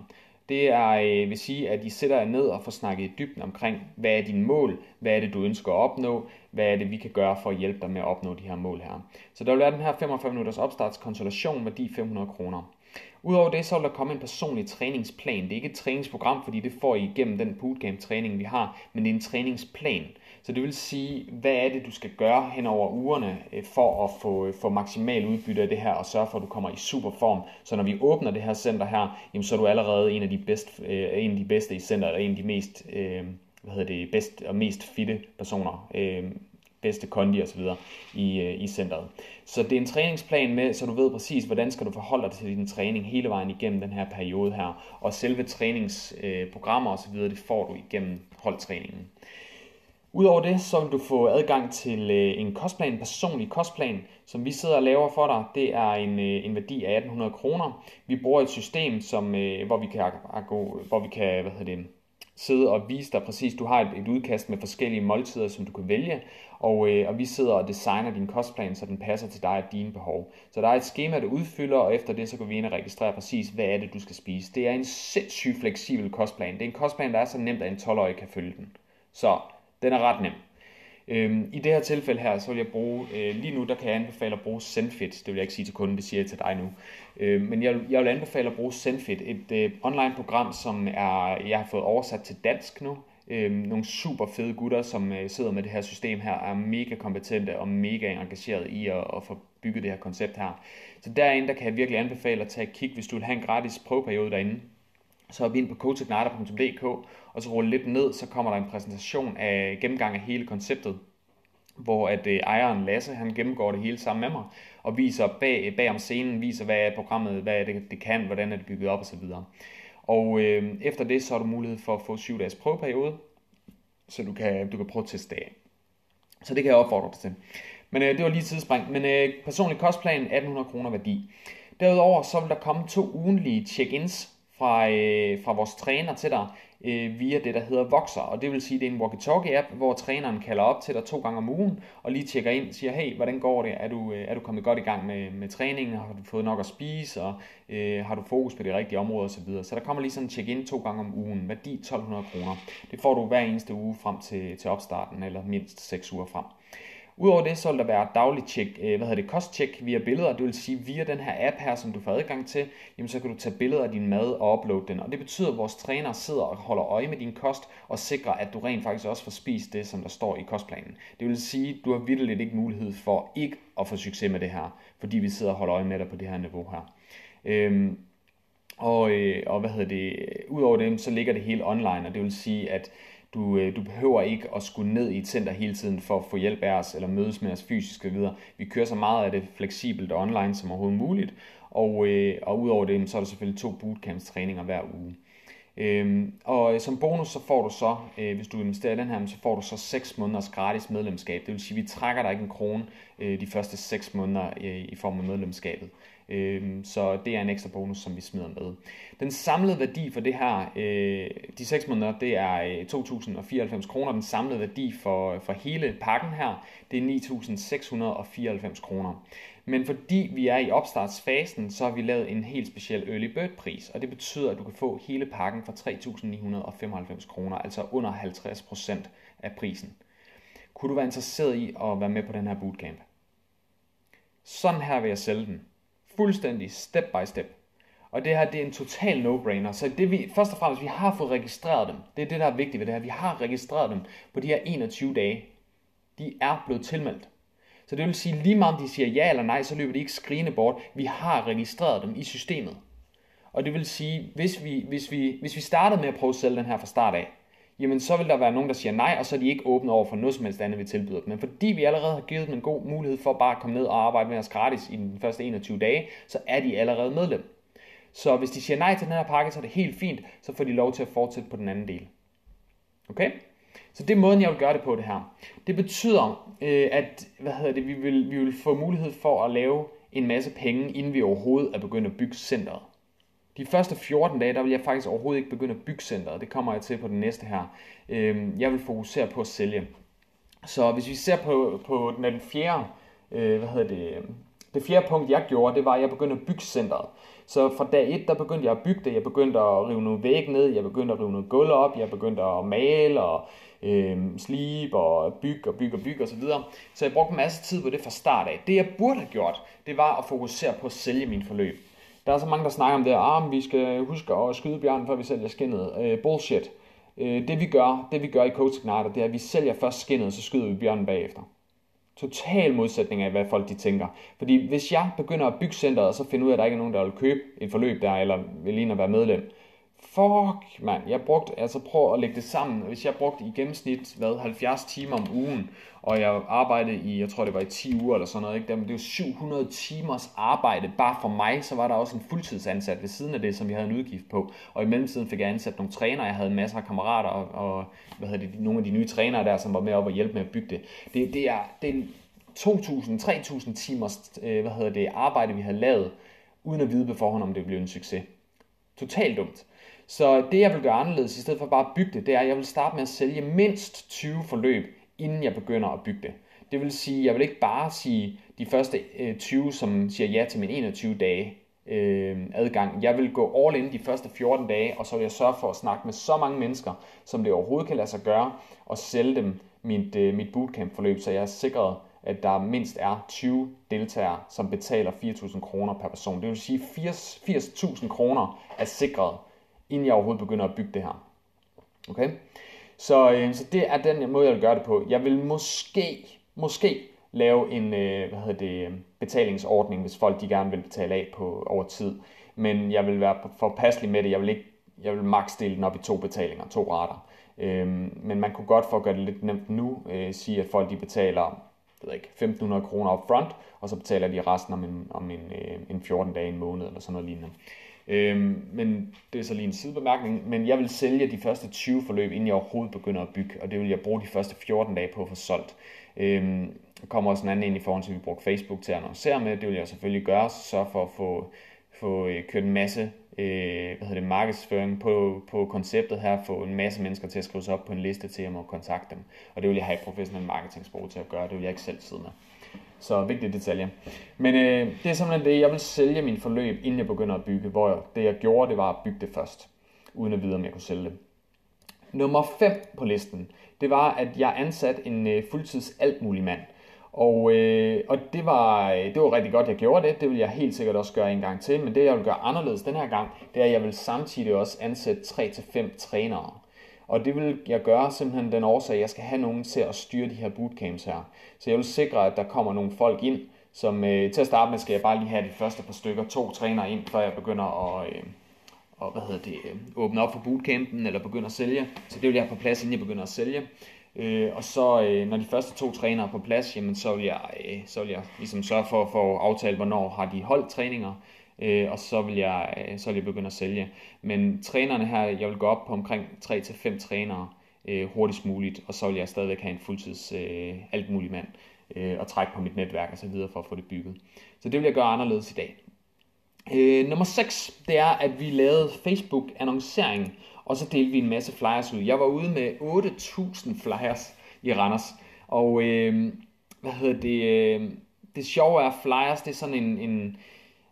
Det er, øh, vil sige, at I sætter jer ned og får snakket i dybden omkring, hvad er dine mål, hvad er det, du ønsker at opnå, hvad er det, vi kan gøre for at hjælpe dig med at opnå de her mål her. Så der vil være den her 45 minutters opstartskonsultation, værdi 500 kroner. Udover det, så vil der komme en personlig træningsplan. Det er ikke et træningsprogram, fordi det får I igennem den bootcamp-træning, vi har, men det er en træningsplan. Så det vil sige, hvad er det, du skal gøre hen over ugerne øh, for at få, øh, få maksimal udbytte af det her, og sørge for, at du kommer i super form. Så når vi åbner det her center her, jamen, så er du allerede en af de bedst, øh, en af de bedste i centret, og en af de mest, hvad hedder det, bedst og mest fitte personer. Bedste kondi og så videre i, i centret. Så det er en træningsplan med, så du ved præcis, hvordan skal du forholde dig til din træning hele vejen igennem den her periode her. Og selve træningsprogrammer og så videre, det får du igennem holdtræningen. Udover det, så vil du få adgang til øh, en kostplan, en personlig kostplan, som vi sidder og laver for dig. Det er en, øh, en værdi af 1800 kroner. Vi bruger et system, som, øh, hvor vi kan, hvor vi kan hvad hedder det, sidde og vise dig præcis. Du har et, et udkast med forskellige måltider, som du kan vælge, og, og vi sidder og designer din kostplan, så den passer til dig og dine behov. Så der er et schema, du udfylder, og efter det, så går vi ind og registrerer præcis, hvad er det, du skal spise. Det er en sindssygt fleksibel kostplan. Det er en kostplan, der er så nemt, at en 12-årig kan følge den. Så den er ret nem. Øhm, I det her tilfælde her, så vil jeg bruge, øh, lige nu der kan jeg anbefale at bruge Sendfit, det vil jeg ikke sige til kunden, det siger jeg til dig nu. Øh, men jeg, jeg vil anbefale at bruge Sendfit, et øh, online program, som er, jeg har fået oversat til dansk nu. Øh, nogle super fede gutter, som øh, sidder med det her system her, er mega kompetente og mega engageret i at, at få bygget det her koncept her. Så derinde, der kan jeg virkelig anbefale at tage et kig, hvis du vil have en gratis prøveperiode derinde så er vi ind på coachigniter.dk, og så rulle lidt ned, så kommer der en præsentation af gennemgang af hele konceptet. hvor at øh, ejeren Lasse, han gennemgår det hele sammen med mig, og viser bag, øh, bag om scenen, viser hvad er programmet, hvad er det, det kan, hvordan er det bygget op osv. Og øh, efter det, så har du mulighed for at få 7 dages prøveperiode, så du kan, du kan prøve at teste af. Så det kan jeg opfordre dig til. Men øh, det var lige tidsspring. Men øh, personlig kostplan, 1800 kroner værdi. Derudover så vil der komme to ugenlige check-ins fra, øh, fra vores træner til dig øh, via det, der hedder Voxer. Og det vil sige, det er en walkie-talkie-app, hvor træneren kalder op til dig to gange om ugen, og lige tjekker ind og siger, hey, hvordan går det? Er du, øh, er du kommet godt i gang med, med træningen? Har du fået nok at spise? Og øh, har du fokus på de rigtige områder osv.? Så, så der kommer lige sådan en check-in to gange om ugen. Værdi 1200 kroner. Det får du hver eneste uge frem til, til opstarten, eller mindst 6 uger frem. Udover det, så vil der være daglig tjek, øh, hvad hedder det, kosttjek via billeder. Det vil sige, via den her app her, som du får adgang til, jamen så kan du tage billeder af din mad og uploade den. Og det betyder, at vores træner sidder og holder øje med din kost og sikrer, at du rent faktisk også får spist det, som der står i kostplanen. Det vil sige, at du har vidderligt ikke mulighed for ikke at få succes med det her, fordi vi sidder og holder øje med dig på det her niveau her. Øhm, og, øh, og hvad hedder det, udover det, så ligger det hele online, og det vil sige, at du, øh, du behøver ikke at skulle ned i et center hele tiden for at få hjælp af os, eller mødes med os fysisk videre. Vi kører så meget af det fleksibelt og online som overhovedet muligt, og, øh, og udover det, så er der selvfølgelig to bootcamps træninger hver uge. Øhm, og øh, som bonus så får du så, øh, hvis du investerer i den her, så får du så 6 måneders gratis medlemskab. Det vil sige, at vi trækker dig ikke en krone øh, de første 6 måneder øh, i form af medlemskabet. Øhm, så det er en ekstra bonus, som vi smider med. Den samlede værdi for det her, øh, de 6 måneder, det er øh, 2.094 kroner. Den samlede værdi for, for hele pakken her, det er 9.694 kroner. Men fordi vi er i opstartsfasen, så har vi lavet en helt speciel early bird pris, og det betyder, at du kan få hele pakken for 3.995 kroner, altså under 50% af prisen. Kunne du være interesseret i at være med på den her bootcamp? Sådan her vil jeg sælge den. Fuldstændig step by step. Og det her, det er en total no-brainer. Så det vi, først og fremmest, vi har fået registreret dem. Det er det, der er vigtigt ved det her. Vi har registreret dem på de her 21 dage. De er blevet tilmeldt. Så det vil sige, lige meget om de siger ja eller nej, så løber de ikke skrigende bort. Vi har registreret dem i systemet. Og det vil sige, hvis vi, hvis vi, hvis vi startede med at prøve at sælge den her fra start af, jamen så vil der være nogen, der siger nej, og så er de ikke åbne over for noget som helst andet, vi tilbyder dem. Men fordi vi allerede har givet dem en god mulighed for bare at komme ned og arbejde med os gratis i den første 21 dage, så er de allerede medlem. Så hvis de siger nej til den her pakke, så er det helt fint, så får de lov til at fortsætte på den anden del. Okay? Så det er måden, jeg vil gøre det på det her. Det betyder, øh, at hvad hedder det, vi, vil, vi vil få mulighed for at lave en masse penge, inden vi overhovedet er begyndt at bygge centret. De første 14 dage, der vil jeg faktisk overhovedet ikke begynde at bygge centret. Det kommer jeg til på den næste her. Øhm, jeg vil fokusere på at sælge. Så hvis vi ser på, på den fjerde, øh, hvad hedder det, det fjerde punkt, jeg gjorde, det var, at jeg begyndte at bygge centret. Så fra dag 1, der begyndte jeg at bygge det. Jeg begyndte at rive nogle væg ned, jeg begyndte at rive noget gulv op, jeg begyndte at male og øh, slibe og bygge og bygge og bygge osv. Så, så jeg brugte en masse tid på det fra start af. Det jeg burde have gjort, det var at fokusere på at sælge min forløb. Der er så mange, der snakker om det, ah, vi skal huske at skyde bjørnen, før vi sælger skinnet. Øh, bullshit. Øh, det vi gør, det vi gør i Coach Igniter, det er, at vi sælger først skinnet, så skyder vi bjørnen bagefter. Total modsætning af, hvad folk de tænker. Fordi hvis jeg begynder at bygge centret, og så finder ud af, at der ikke er nogen, der vil købe et forløb der, eller vil lige at være medlem, Fuck, mand. Jeg brugte, altså prøv at lægge det sammen. Hvis jeg brugte i gennemsnit, hvad, 70 timer om ugen, og jeg arbejdede i, jeg tror det var i 10 uger eller sådan noget, ikke? det var 700 timers arbejde bare for mig, så var der også en fuldtidsansat ved siden af det, som jeg havde en udgift på. Og i mellemtiden fik jeg ansat nogle trænere, jeg havde masser af kammerater, og, og hvad hedder det, nogle af de nye trænere der, som var med op og hjælpe med at bygge det. Det, det er, det er 2.000-3.000 timers øh, hvad hedder det, arbejde, vi havde lavet, uden at vide på forhånd, om det blev en succes. Totalt dumt. Så det jeg vil gøre anderledes, i stedet for bare at bygge det, det er, at jeg vil starte med at sælge mindst 20 forløb, inden jeg begynder at bygge det. Det vil sige, at jeg vil ikke bare sige de første øh, 20, som siger ja til min 21 dage øh, adgang. Jeg vil gå all in de første 14 dage, og så vil jeg sørge for at snakke med så mange mennesker, som det overhovedet kan lade sig gøre, og sælge dem mit, øh, mit bootcamp-forløb, så jeg er sikret, at der mindst er 20 deltagere, som betaler 4.000 kroner per person. Det vil sige, 80.000 80 kroner er sikret inden jeg overhovedet begynder at bygge det her. Okay? Så, øh, så det er den måde, jeg vil gøre det på. Jeg vil måske, måske lave en øh, hvad hedder det, betalingsordning, hvis folk de gerne vil betale af på over tid. Men jeg vil være for passelig med det. Jeg vil ikke jeg vil max dele den op i to betalinger, to rater. Øhm, men man kunne godt for at gøre det lidt nemt nu øh, sige, at folk de betaler jeg ved ikke, 1.500 kroner up front, og så betaler de resten om en, om en, øh, en 14 dage, en måned eller sådan noget lignende. Øhm, men det er så lige en sidebemærkning, men jeg vil sælge de første 20 forløb, inden jeg overhovedet begynder at bygge, og det vil jeg bruge de første 14 dage på at få solgt. Øhm, der kommer også en anden ind i forhold til, at vi bruger Facebook til at annoncere med, det vil jeg selvfølgelig gøre, så for at få, få øh, kørt en masse øh, hvad hedder det, markedsføring på, på konceptet her, få en masse mennesker til at skrive sig op på en liste til, at jeg må kontakte dem. Og det vil jeg have et professionelt marketingsbrug til at gøre, det vil jeg ikke selv sidde med. Så vigtige detaljer. Men øh, det er simpelthen det, jeg vil sælge min forløb, inden jeg begynder at bygge, hvor jeg, det jeg gjorde, det var at bygge det først, uden at vide, om jeg kunne sælge det. Nummer 5 på listen, det var, at jeg ansatte en øh, fuldtids altmulig mand. Og, øh, og det, var, øh, det var rigtig godt, jeg gjorde det. Det vil jeg helt sikkert også gøre en gang til. Men det, jeg vil gøre anderledes den her gang, det er, at jeg vil samtidig også ansætte 3-5 trænere. Og det vil jeg gøre simpelthen den årsag, at jeg skal have nogen til at styre de her bootcamps her. Så jeg vil sikre, at der kommer nogle folk ind, som øh, til at starte med skal jeg bare lige have de første par stykker, to trænere ind, før jeg begynder at, øh, og, hvad hedder det, øh, åbne op for bootcampen eller begynder at sælge. Så det vil jeg have på plads, inden jeg begynder at sælge. Øh, og så øh, når de første to trænere er på plads, jamen, så, vil jeg, øh, så vil jeg ligesom sørge for at få aftalt, hvornår har de holdt træninger, øh, og så vil, jeg, øh, så vil jeg begynde at sælge. Men trænerne her, jeg vil gå op på omkring 3-5 trænere øh, hurtigst muligt, og så vil jeg stadigvæk have en fuldtids øh, alt mulig mand øh, og trække på mit netværk og så videre for at få det bygget. Så det vil jeg gøre anderledes i dag. Øh, nummer 6, det er, at vi lavede Facebook-annoncering, og så delte vi en masse flyers ud. Jeg var ude med 8.000 flyers i Randers, og øh, hvad hedder det, øh, det sjove er, flyers, det er sådan en, en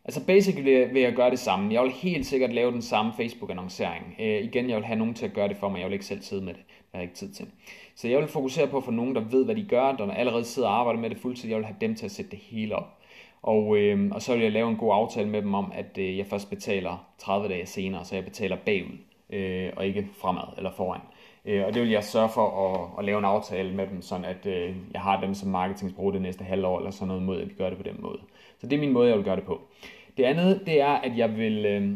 altså basically vil jeg gøre det samme. Jeg vil helt sikkert lave den samme Facebook-annoncering. Øh, igen, jeg vil have nogen til at gøre det for mig, jeg vil ikke selv sidde med det, Jeg har ikke tid til. Så jeg vil fokusere på at få nogen, der ved, hvad de gør, der allerede sidder og arbejder med det fuldtid. Jeg vil have dem til at sætte det hele op. Og, øh, og så vil jeg lave en god aftale med dem om, at øh, jeg først betaler 30 dage senere, så jeg betaler bagud, øh, og ikke fremad eller foran. Øh, og det vil jeg sørge for at, at lave en aftale med dem, sådan at øh, jeg har dem som marketingsbrug det næste halvår, eller sådan noget mod, at vi gør det på den måde. Så det er min måde, jeg vil gøre det på. Det andet, det er, at jeg vil, øh,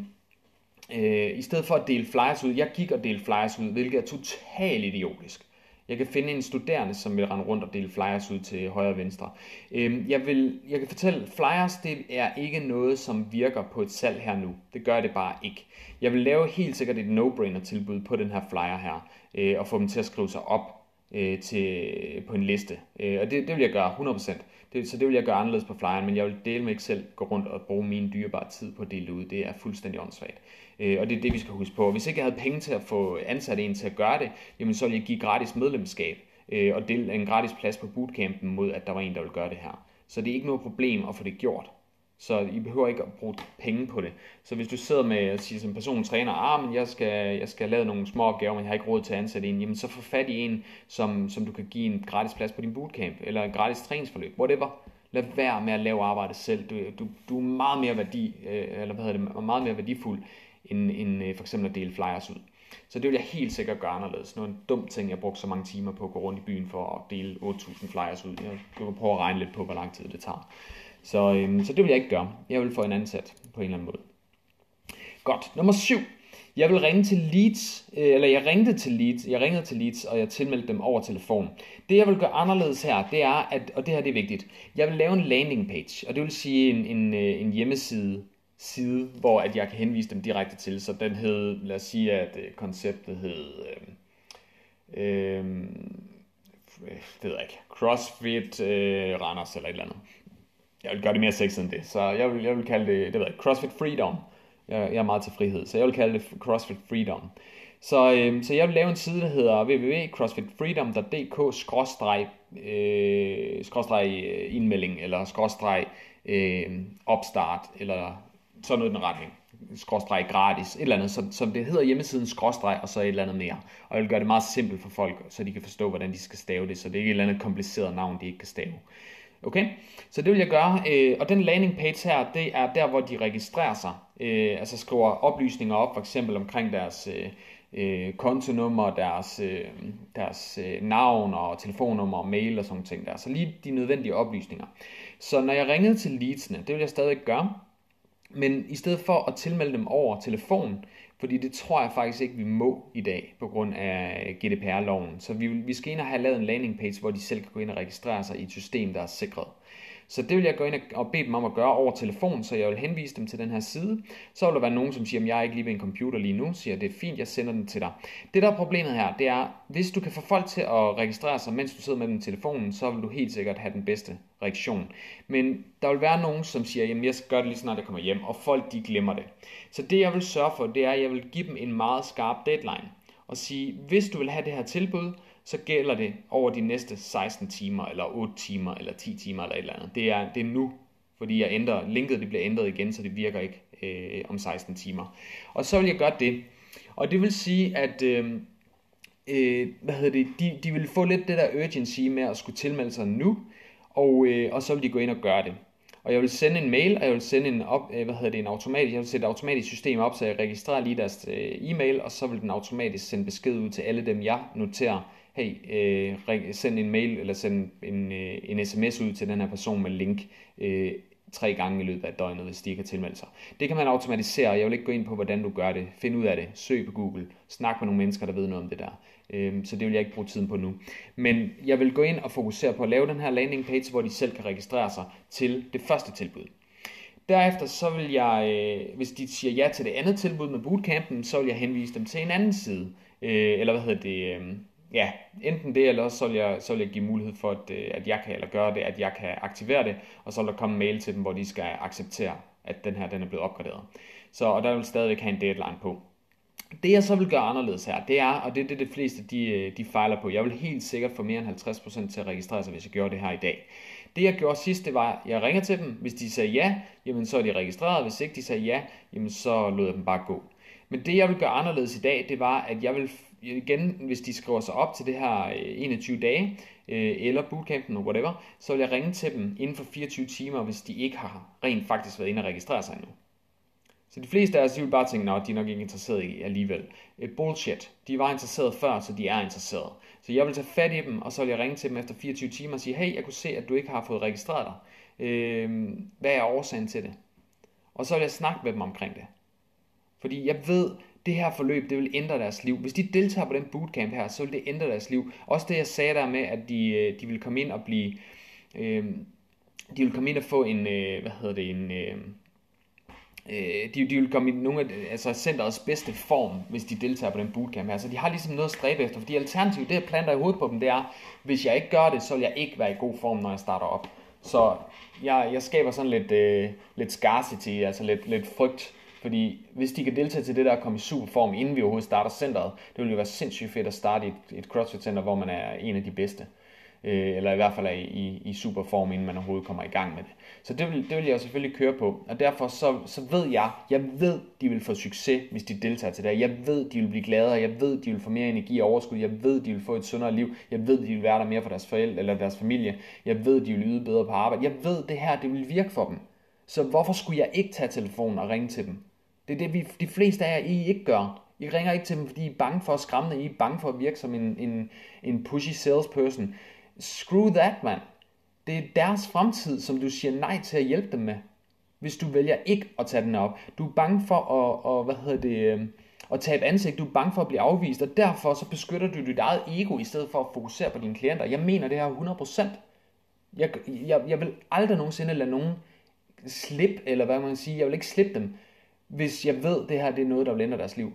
øh, i stedet for at dele flyers ud, jeg gik og delte flyers ud, hvilket er totalt idiotisk. Jeg kan finde en studerende, som vil rende rundt og dele flyers ud til højre og venstre. Øhm, jeg, vil, jeg kan fortælle, flyers det er ikke noget, som virker på et salg her nu. Det gør det bare ikke. Jeg vil lave helt sikkert et no-brainer tilbud på den her flyer her, øh, og få dem til at skrive sig op øh, til, på en liste. Øh, og det, det vil jeg gøre 100%. Det, så det vil jeg gøre anderledes på flyeren, men jeg vil dele med ikke selv gå rundt og bruge min dyrebare tid på at dele det ud. Det er fuldstændig åndssvagt. Øh, og det er det, vi skal huske på. Hvis ikke jeg havde penge til at få ansat en til at gøre det, jamen så ville jeg give gratis medlemskab øh, og dele en gratis plads på bootcampen mod, at der var en, der ville gøre det her. Så det er ikke noget problem at få det gjort. Så I behøver ikke at bruge penge på det. Så hvis du sidder med at sige som person træner, ah, men jeg skal, jeg skal lave nogle små opgaver, men jeg har ikke råd til at ansætte en, jamen så få fat i en, som, som du kan give en gratis plads på din bootcamp, eller en gratis træningsforløb, whatever. Lad være med at lave arbejde selv. Du, du, du er meget mere værdi, øh, eller hvad hedder det, meget mere værdifuld, end, end øh, for eksempel at dele flyers ud. Så det vil jeg helt sikkert gøre anderledes. Noget en dum ting, jeg brugte så mange timer på at gå rundt i byen for at dele 8.000 flyers ud. Jeg kan prøve at regne lidt på, hvor lang tid det tager. Så, øhm, så det vil jeg ikke gøre. Jeg vil få en ansat på en eller anden måde. Godt. Nummer 7. Jeg vil ringe til Leeds, øh, eller jeg ringede til Leeds, jeg ringede til Leeds, og jeg tilmeldte dem over telefon. Det jeg vil gøre anderledes her, det er, at, og det her det er vigtigt, jeg vil lave en landing page, og det vil sige en, en, øh, en hjemmeside, side, hvor at jeg kan henvise dem direkte til. Så den hed, lad os sige, at øh, konceptet hed, øh, øh, øh det ved jeg ikke, CrossFit øh, Randers eller et eller andet. Jeg vil gøre det mere sexet end det, så jeg vil, jeg vil kalde det, det ved jeg, CrossFit Freedom. Jeg, jeg er meget til frihed, så jeg vil kalde det CrossFit Freedom. Så, øh, så jeg vil lave en side, der hedder www.crossfitfreedom.dk-indmelding øh, øh, eller skråstreg øh, opstart eller sådan noget i den retning skråstreg gratis, et eller andet, som, som det hedder hjemmesiden skråstreg, og så et eller andet mere. Og jeg vil gøre det meget simpelt for folk, så de kan forstå, hvordan de skal stave det, så det er ikke et eller andet kompliceret navn, de ikke kan stave. Okay, så det vil jeg gøre, øh, og den landing page her, det er der, hvor de registrerer sig, øh, altså skriver oplysninger op, for eksempel omkring deres øh, øh kontonummer, deres, øh, deres øh, navn og telefonnummer og mail og sådan ting der. Så lige de nødvendige oplysninger. Så når jeg ringede til leadsene, det vil jeg stadig gøre, Men i stedet for at tilmelde dem over telefon, fordi det tror jeg faktisk ikke, vi må i dag på grund af GDPR-loven. Så vi, vi skal ind og have lavet en landing page, hvor de selv kan gå ind og registrere sig i et system, der er sikret. Så det vil jeg gå ind og bede dem om at gøre over telefon, så jeg vil henvise dem til den her side. Så vil der være nogen, som siger, at jeg er ikke lige ved en computer lige nu, siger, det er fint, jeg sender den til dig. Det der er problemet her, det er, hvis du kan få folk til at registrere sig, mens du sidder med dem i telefonen, så vil du helt sikkert have den bedste reaktion. Men der vil være nogen, som siger, at jeg skal gøre det lige snart jeg kommer hjem, og folk de glemmer det. Så det jeg vil sørge for, det er, at jeg vil give dem en meget skarp deadline og sige, hvis du vil have det her tilbud, så gælder det over de næste 16 timer, eller 8 timer, eller 10 timer, eller et eller andet. Det er, det er nu, fordi jeg ændrer, linket det bliver ændret igen, så det virker ikke øh, om 16 timer. Og så vil jeg gøre det. Og det vil sige, at øh, øh, hvad hedder det, de, de vil få lidt det der urgency med at skulle tilmelde sig nu, og, øh, og så vil de gå ind og gøre det. Og jeg vil sende en mail, og jeg vil sende en, op, øh, hvad hedder det, en automatisk, jeg vil sætte et automatisk system op, så jeg registrerer lige deres øh, e-mail, og så vil den automatisk sende besked ud til alle dem, jeg noterer, hey, øh, send en mail eller send en, øh, en sms ud til den her person med link øh, tre gange i løbet af døgnet, hvis de ikke har tilmeldt sig. Det kan man automatisere, og jeg vil ikke gå ind på, hvordan du gør det. Find ud af det, søg på Google, snak med nogle mennesker, der ved noget om det der. Øh, så det vil jeg ikke bruge tiden på nu. Men jeg vil gå ind og fokusere på at lave den her landing page, hvor de selv kan registrere sig til det første tilbud. Derefter så vil jeg, øh, hvis de siger ja til det andet tilbud med bootcampen, så vil jeg henvise dem til en anden side. Øh, eller hvad hedder det? Ja, enten det, eller også så vil jeg, så vil jeg give mulighed for, at, øh, at jeg kan, eller gøre det, at jeg kan aktivere det, og så vil der komme en mail til dem, hvor de skal acceptere, at den her den er blevet opgraderet. Så, og der vil stadigvæk have en deadline på. Det jeg så vil gøre anderledes her, det er, og det er det, de fleste de, øh, de fejler på, jeg vil helt sikkert få mere end 50% til at registrere sig, hvis jeg gjorde det her i dag. Det jeg gjorde sidst, det var, at jeg ringer til dem. Hvis de sagde ja, jamen så er de registreret. Hvis ikke de sagde ja, jamen så lod jeg dem bare gå. Men det jeg vil gøre anderledes i dag, det var, at jeg vil igen, hvis de skriver sig op til det her øh, 21 dage, øh, eller bootcampen, eller whatever, så vil jeg ringe til dem inden for 24 timer, hvis de ikke har rent faktisk været inde og registrere sig endnu. Så de fleste af os, de vil bare tænke, at de er nok ikke interesseret i alligevel. Øh, bullshit. De var interesseret før, så de er interesseret. Så jeg vil tage fat i dem, og så vil jeg ringe til dem efter 24 timer og sige, hey, jeg kunne se, at du ikke har fået registreret dig. Øh, hvad er årsagen til det? Og så vil jeg snakke med dem omkring det. Fordi jeg ved, det her forløb, det vil ændre deres liv. Hvis de deltager på den bootcamp her, så vil det ændre deres liv. Også det, jeg sagde der med, at de, øh, de vil komme ind og blive... Øh, de vil komme ind og få en, øh, hvad hedder det, en... Øh, øh de, de vil komme i nogle af altså centerets bedste form, hvis de deltager på den bootcamp her. Så de har ligesom noget at stræbe efter, fordi alternativet, det jeg planter i hovedet på dem, det er, hvis jeg ikke gør det, så vil jeg ikke være i god form, når jeg starter op. Så jeg, jeg skaber sådan lidt, øh, lidt scarcity, altså lidt, lidt frygt fordi hvis de kan deltage til det der at komme i superform, inden vi overhovedet starter centret, det ville jo være sindssygt fedt at starte i et, et CrossFit-center, hvor man er en af de bedste. Øh, eller i hvert fald er i, i superform, inden man overhovedet kommer i gang med det. Så det vil, det vil jeg selvfølgelig køre på. Og derfor så, så ved jeg, jeg ved, de vil få succes, hvis de deltager til det. Jeg ved, de vil blive gladere. Jeg ved, de vil få mere energi og overskud. Jeg ved, de vil få et sundere liv. Jeg ved, de vil være der mere for deres forældre eller deres familie. Jeg ved, de vil yde bedre på arbejde. Jeg ved, det her, det vil virke for dem. Så hvorfor skulle jeg ikke tage telefonen og ringe til dem? Det er det, vi, de fleste af jer, I ikke gør. I ringer ikke til dem, fordi I er bange for at skræmme dem. I er bange for at virke som en, en, en pushy salesperson. Screw that, man. Det er deres fremtid, som du siger nej til at hjælpe dem med. Hvis du vælger ikke at tage den op. Du er bange for at, og, hvad hedder det, øhm, at tabe ansigt. Du er bange for at blive afvist, og derfor så beskytter du dit eget ego, i stedet for at fokusere på dine klienter. Jeg mener det her 100%. Jeg, jeg, jeg vil aldrig nogensinde lade nogen slippe, eller hvad man sige, jeg vil ikke slippe dem hvis jeg ved, at det her det er noget, der vil ændre deres liv.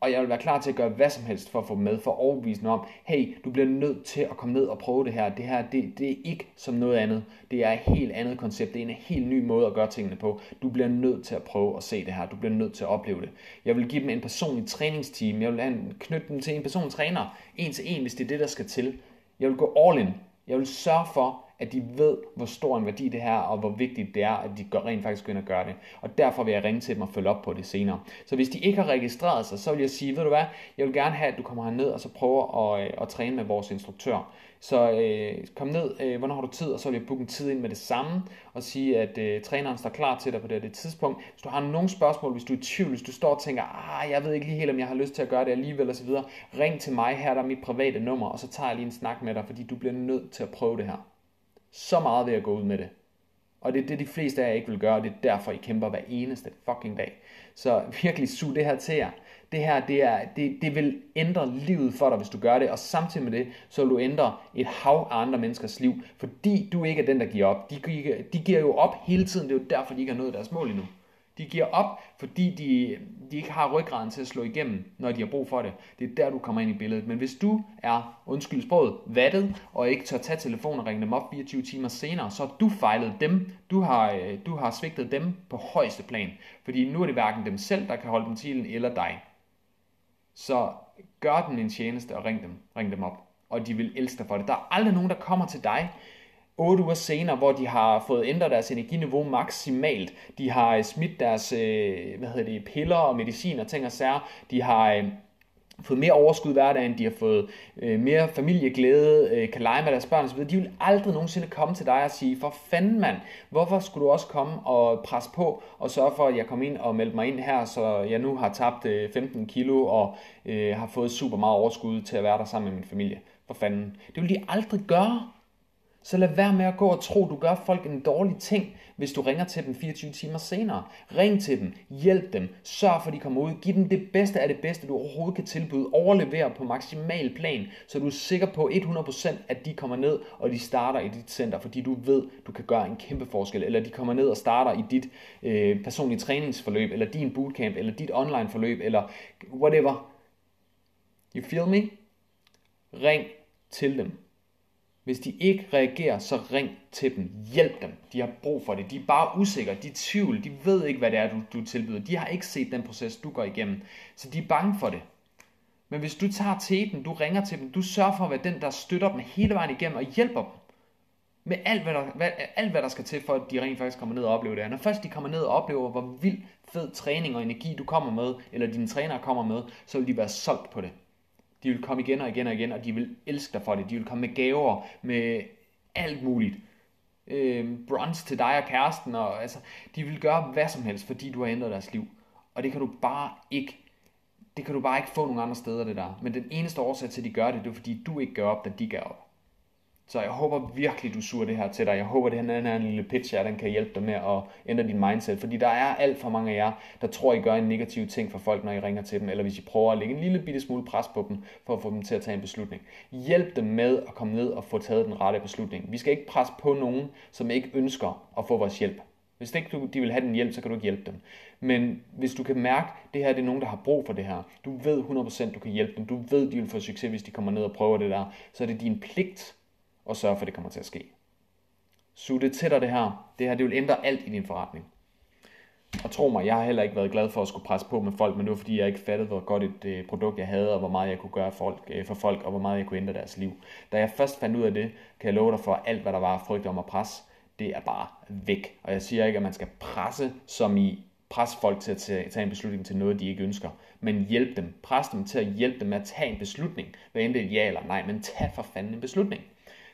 Og jeg vil være klar til at gøre hvad som helst for at få dem med, for at overbevise om, hey, du bliver nødt til at komme ned og prøve det her. Det her, det, det er ikke som noget andet. Det er et helt andet koncept. Det er en helt ny måde at gøre tingene på. Du bliver nødt til at prøve at se det her. Du bliver nødt til at opleve det. Jeg vil give dem en personlig træningsteam. Jeg vil knytte dem til en personlig træner. En til en, hvis det er det, der skal til. Jeg vil gå all in. Jeg vil sørge for, at de ved, hvor stor en værdi det her, og hvor vigtigt det er, at de gør, rent faktisk går ind og gør det. Og derfor vil jeg ringe til dem og følge op på det senere. Så hvis de ikke har registreret sig, så vil jeg sige, ved du hvad, jeg vil gerne have, at du kommer herned og så prøver at, øh, at træne med vores instruktør. Så øh, kom ned, øh, hvornår har du tid, og så vil jeg booke en tid ind med det samme, og sige, at øh, træneren står klar til dig på det, det tidspunkt. Hvis du har nogle spørgsmål, hvis du er i tvivl, hvis du står og tænker, ah, jeg ved ikke lige helt, om jeg har lyst til at gøre det alligevel, osv., ring til mig, her der er mit private nummer, og så tager jeg lige en snak med dig, fordi du bliver nødt til at prøve det her. Så meget ved at gå ud med det. Og det er det, de fleste af jer ikke vil gøre, og det er derfor, I kæmper hver eneste fucking dag. Så virkelig sug det her til jer. Det her, det, er, det, det vil ændre livet for dig, hvis du gør det, og samtidig med det, så vil du ændre et hav af andre menneskers liv, fordi du ikke er den, der giver op. De, de giver jo op hele tiden, det er jo derfor, de ikke har nået deres mål endnu. De giver op, fordi de, de ikke har ryggraden til at slå igennem, når de har brug for det. Det er der, du kommer ind i billedet. Men hvis du er, undskyld sproget, vattet, og ikke tør tage telefonen og ringe dem op 24 timer senere, så har du fejlet dem. Du har, øh, du har svigtet dem på højeste plan. Fordi nu er det hverken dem selv, der kan holde dem til, eller dig. Så gør dem en tjeneste og ring dem, ring dem op. Og de vil elske dig for det. Der er aldrig nogen, der kommer til dig 8 uger senere, hvor de har fået ændret deres energiniveau maksimalt. De har øh, smidt deres øh, hvad hedder det, piller og medicin og ting og sager. De har øh, fået mere overskud hverdagen, de har fået øh, mere familieglæde, øh, kan lege med deres børn osv. De vil aldrig nogensinde komme til dig og sige, for fanden mand, hvorfor skulle du også komme og presse på og sørge for, at jeg kommer ind og melder mig ind her, så jeg nu har tabt øh, 15 kilo og øh, har fået super meget overskud til at være der sammen med min familie. For fanden. Det vil de aldrig gøre. Så lad være med at gå og tro, du gør folk en dårlig ting, hvis du ringer til dem 24 timer senere. Ring til dem, hjælp dem, sørg for, at de kommer ud. Giv dem det bedste af det bedste, du overhovedet kan tilbyde. Overlever på maksimal plan, så du er sikker på 100% at de kommer ned, og de starter i dit center, fordi du ved, du kan gøre en kæmpe forskel. Eller de kommer ned og starter i dit øh, personlige træningsforløb, eller din bootcamp, eller dit online forløb, eller whatever. You feel me? Ring til dem. Hvis de ikke reagerer, så ring til dem. Hjælp dem. De har brug for det. De er bare usikre. De er tvivl. De ved ikke, hvad det er, du, du tilbyder. De har ikke set den proces, du går igennem. Så de er bange for det. Men hvis du tager teten, du ringer til dem, du sørger for at være den, der støtter dem hele vejen igennem og hjælper dem. Med alt hvad, der, hvad, alt, hvad der skal til, for at de rent faktisk kommer ned og oplever det. Når først de kommer ned og oplever, hvor vild fed træning og energi du kommer med, eller dine trænere kommer med, så vil de være solgt på det. De vil komme igen og igen og igen, og de vil elske dig for det. De vil komme med gaver, med alt muligt. Øh, brunch til dig og kæresten, og altså, de vil gøre hvad som helst, fordi du har ændret deres liv. Og det kan du bare ikke det kan du bare ikke få nogen andre steder, det der. Men den eneste årsag til, at de gør det, det er fordi, du ikke gør op, da de gør op. Så jeg håber virkelig, du suger det her til dig. Jeg håber, det her er en lille pitch her, den kan hjælpe dig med at ændre din mindset. Fordi der er alt for mange af jer, der tror, I gør en negativ ting for folk, når I ringer til dem, eller hvis I prøver at lægge en lille bitte smule pres på dem, for at få dem til at tage en beslutning. Hjælp dem med at komme ned og få taget den rette beslutning. Vi skal ikke presse på nogen, som ikke ønsker at få vores hjælp. Hvis ikke du, de vil have din hjælp, så kan du ikke hjælpe dem. Men hvis du kan mærke, at det her det er nogen, der har brug for det her, du ved 100% du kan hjælpe dem, du ved, de vil få succes, hvis de kommer ned og prøver det der, så er det din pligt og sørge for, at det kommer til at ske. Sug det til dig det her. Det her det vil ændre alt i din forretning. Og tro mig, jeg har heller ikke været glad for at skulle presse på med folk, men det var fordi, jeg ikke fattede, hvor godt et øh, produkt jeg havde, og hvor meget jeg kunne gøre for folk, øh, for folk, og hvor meget jeg kunne ændre deres liv. Da jeg først fandt ud af det, kan jeg love dig for, at alt, hvad der var frygt om at presse, det er bare væk. Og jeg siger ikke, at man skal presse, som i presse folk til at tage en beslutning til noget, de ikke ønsker, men hjælp dem. Pres dem til at hjælpe dem med at tage en beslutning, hvad end det er ja eller nej, men tag for fanden en beslutning.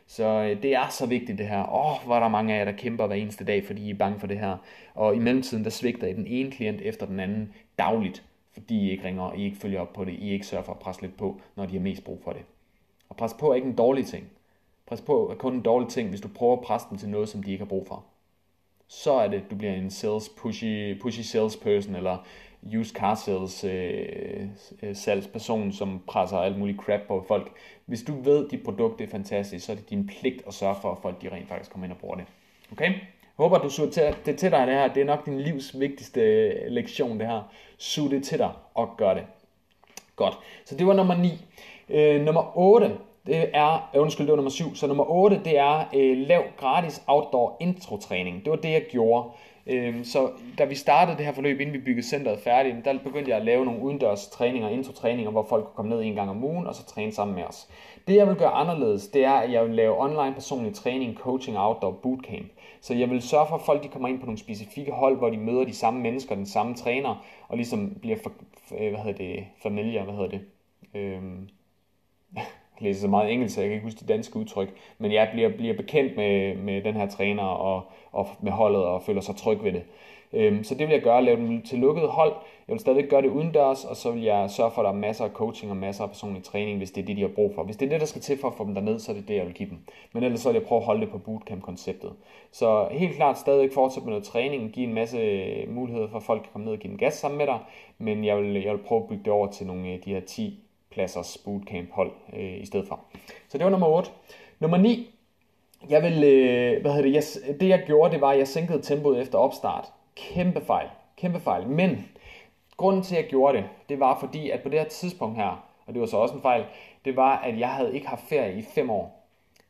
Så øh, det er så vigtigt det her. Åh, oh, hvor er der mange af jer, der kæmper hver eneste dag, fordi I er bange for det her. Og i mellemtiden, der svigter I den ene klient efter den anden dagligt, fordi I ikke ringer, og I ikke følger op på det, I ikke sørger for at presse lidt på, når de har mest brug for det. Og pres på er ikke en dårlig ting. Pres på er kun en dårlig ting, hvis du prøver at presse dem til noget, som de ikke har brug for. Så er det, du bliver en sales pushy, pushy salesperson, eller used car sales øh, øh, salgsperson, som presser alt muligt crap på folk. Hvis du ved, at dit produkt er fantastisk, så er det din pligt at sørge for, at folk de rent faktisk kommer ind og bruger det. Okay? Jeg håber, du suger det til dig, det her. Det er nok din livs vigtigste øh, lektion, det her. Sug det til dig og gør det. Godt. Så det var nummer 9. Øh, nummer 8, det er, øh, undskyld, det var nummer 7. Så nummer 8, det er øh, lav gratis outdoor intro-træning. Det var det, jeg gjorde. Øhm, så da vi startede det her forløb, inden vi byggede centret færdigt, der begyndte jeg at lave nogle udendørs træninger, intro-træninger, hvor folk kunne komme ned en gang om ugen, og så træne sammen med os. Det jeg vil gøre anderledes, det er, at jeg vil lave online personlig træning, coaching, outdoor, bootcamp. Så jeg vil sørge for, at folk de kommer ind på nogle specifikke hold, hvor de møder de samme mennesker, den samme træner, og ligesom bliver, for, øh, hvad hedder det, familier, hvad hedder det, øhm, læser så meget engelsk, så jeg kan ikke huske de danske udtryk, men jeg bliver, bliver bekendt med, med den her træner og, og med holdet og føler sig tryg ved det. Øhm, så det vil jeg gøre, lave dem til lukket hold. Jeg vil stadig gøre det udendørs, og så vil jeg sørge for, at der er masser af coaching og masser af personlig træning, hvis det er det, de har brug for. Hvis det er det, der skal til for at få dem derned, så er det det, jeg vil give dem. Men ellers så vil jeg prøve at holde det på bootcamp-konceptet. Så helt klart stadig fortsætte med noget træning, give en masse øh, muligheder for, at folk kan komme ned og give den gas sammen med dig, men jeg vil, jeg vil prøve at bygge det over til nogle af de her 10 pladsers bootcamp hold øh, i stedet for. Så det var nummer 8. Nummer 9. Jeg vil, øh, hvad hedder det, jeg, det jeg gjorde, det var, at jeg sænkede tempoet efter opstart. Kæmpe fejl. Kæmpe fejl. Men grunden til, at jeg gjorde det, det var fordi, at på det her tidspunkt her, og det var så også en fejl, det var, at jeg havde ikke haft ferie i fem år.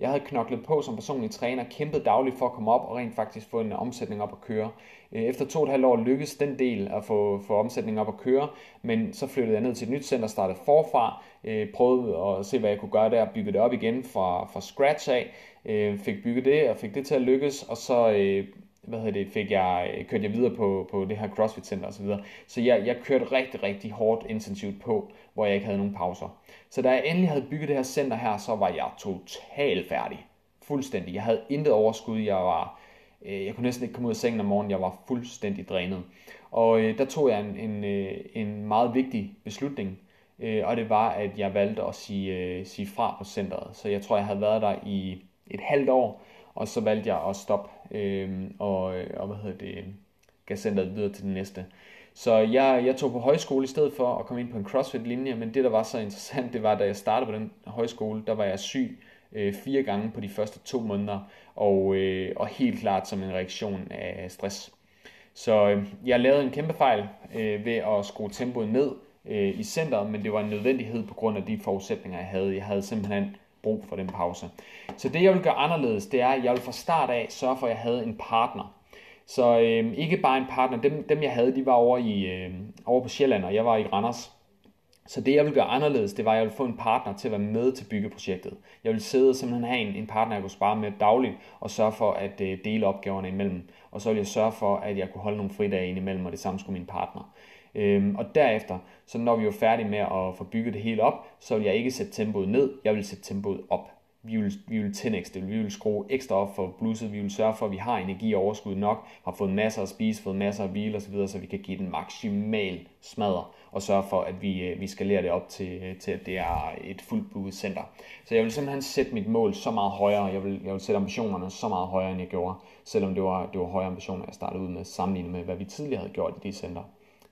Jeg havde knoklet på som personlig træner, kæmpet dagligt for at komme op og rent faktisk få en omsætning op at køre. Øh, efter to og et halvt år lykkedes den del at få, få omsætningen op at køre, men så flyttede jeg ned til et nyt center, startede forfra, øh, prøvede at se, hvad jeg kunne gøre der, bygge det op igen fra, fra scratch af, øh, fik bygget det og fik det til at lykkes, og så øh, hvad hedder det, fik jeg, øh, kørte jeg videre på, på det her CrossFit Center osv. Så, så jeg, jeg kørte rigtig, rigtig hårdt intensivt på, hvor jeg ikke havde nogen pauser. Så da jeg endelig havde bygget det her center her, så var jeg totalt færdig. Fuldstændig. Jeg havde intet overskud. Jeg var, øh, jeg kunne næsten ikke komme ud af sengen om morgenen. Jeg var fuldstændig drænet. Og øh, der tog jeg en, en, øh, en meget vigtig beslutning. Øh, og det var, at jeg valgte at sige, øh, sige fra på centret. Så jeg tror, jeg havde været der i et halvt år. Og så valgte jeg at stoppe øh, og, og hvad hedder det, gav centret videre til den næste. Så jeg, jeg tog på højskole i stedet for at komme ind på en CrossFit-linje, men det, der var så interessant, det var, da jeg startede på den højskole, der var jeg syg øh, fire gange på de første to måneder, og, øh, og helt klart som en reaktion af stress. Så øh, jeg lavede en kæmpe fejl øh, ved at skrue tempoet ned øh, i centret, men det var en nødvendighed på grund af de forudsætninger, jeg havde. Jeg havde simpelthen brug for den pause. Så det, jeg vil gøre anderledes, det er, at jeg vil fra start af sørge for, at jeg havde en partner. Så øh, ikke bare en partner, dem, dem jeg havde, de var over, i, øh, over på Sjælland, og jeg var i Randers. Så det jeg vil gøre anderledes, det var, at jeg ville få en partner til at være med til byggeprojektet. Jeg ville sidde og simpelthen have en, en partner, jeg kunne spare med dagligt, og sørge for at øh, dele opgaverne imellem. Og så ville jeg sørge for, at jeg kunne holde nogle fridage ind imellem, og det samme skulle min partner. Øhm, og derefter, så når vi er færdige med at få bygget det hele op, så vil jeg ikke sætte tempoet ned, jeg vil sætte tempoet op. Vi vil, vi vil 10 det, vi vil skrue ekstra op for blusset, vi vil sørge for, at vi har energi og overskud nok, har fået masser at spise, fået masser at hvile osv., så vi kan give den maksimal smadder og sørge for, at vi, øh, vi skalerer det op til, øh, til, at det er et fuldt booket center. Så jeg vil simpelthen sætte mit mål så meget højere, jeg vil, jeg vil sætte ambitionerne så meget højere, end jeg gjorde, selvom det var, det var højere ambitioner, jeg startede ud med, sammenlignet med, hvad vi tidligere havde gjort i de center.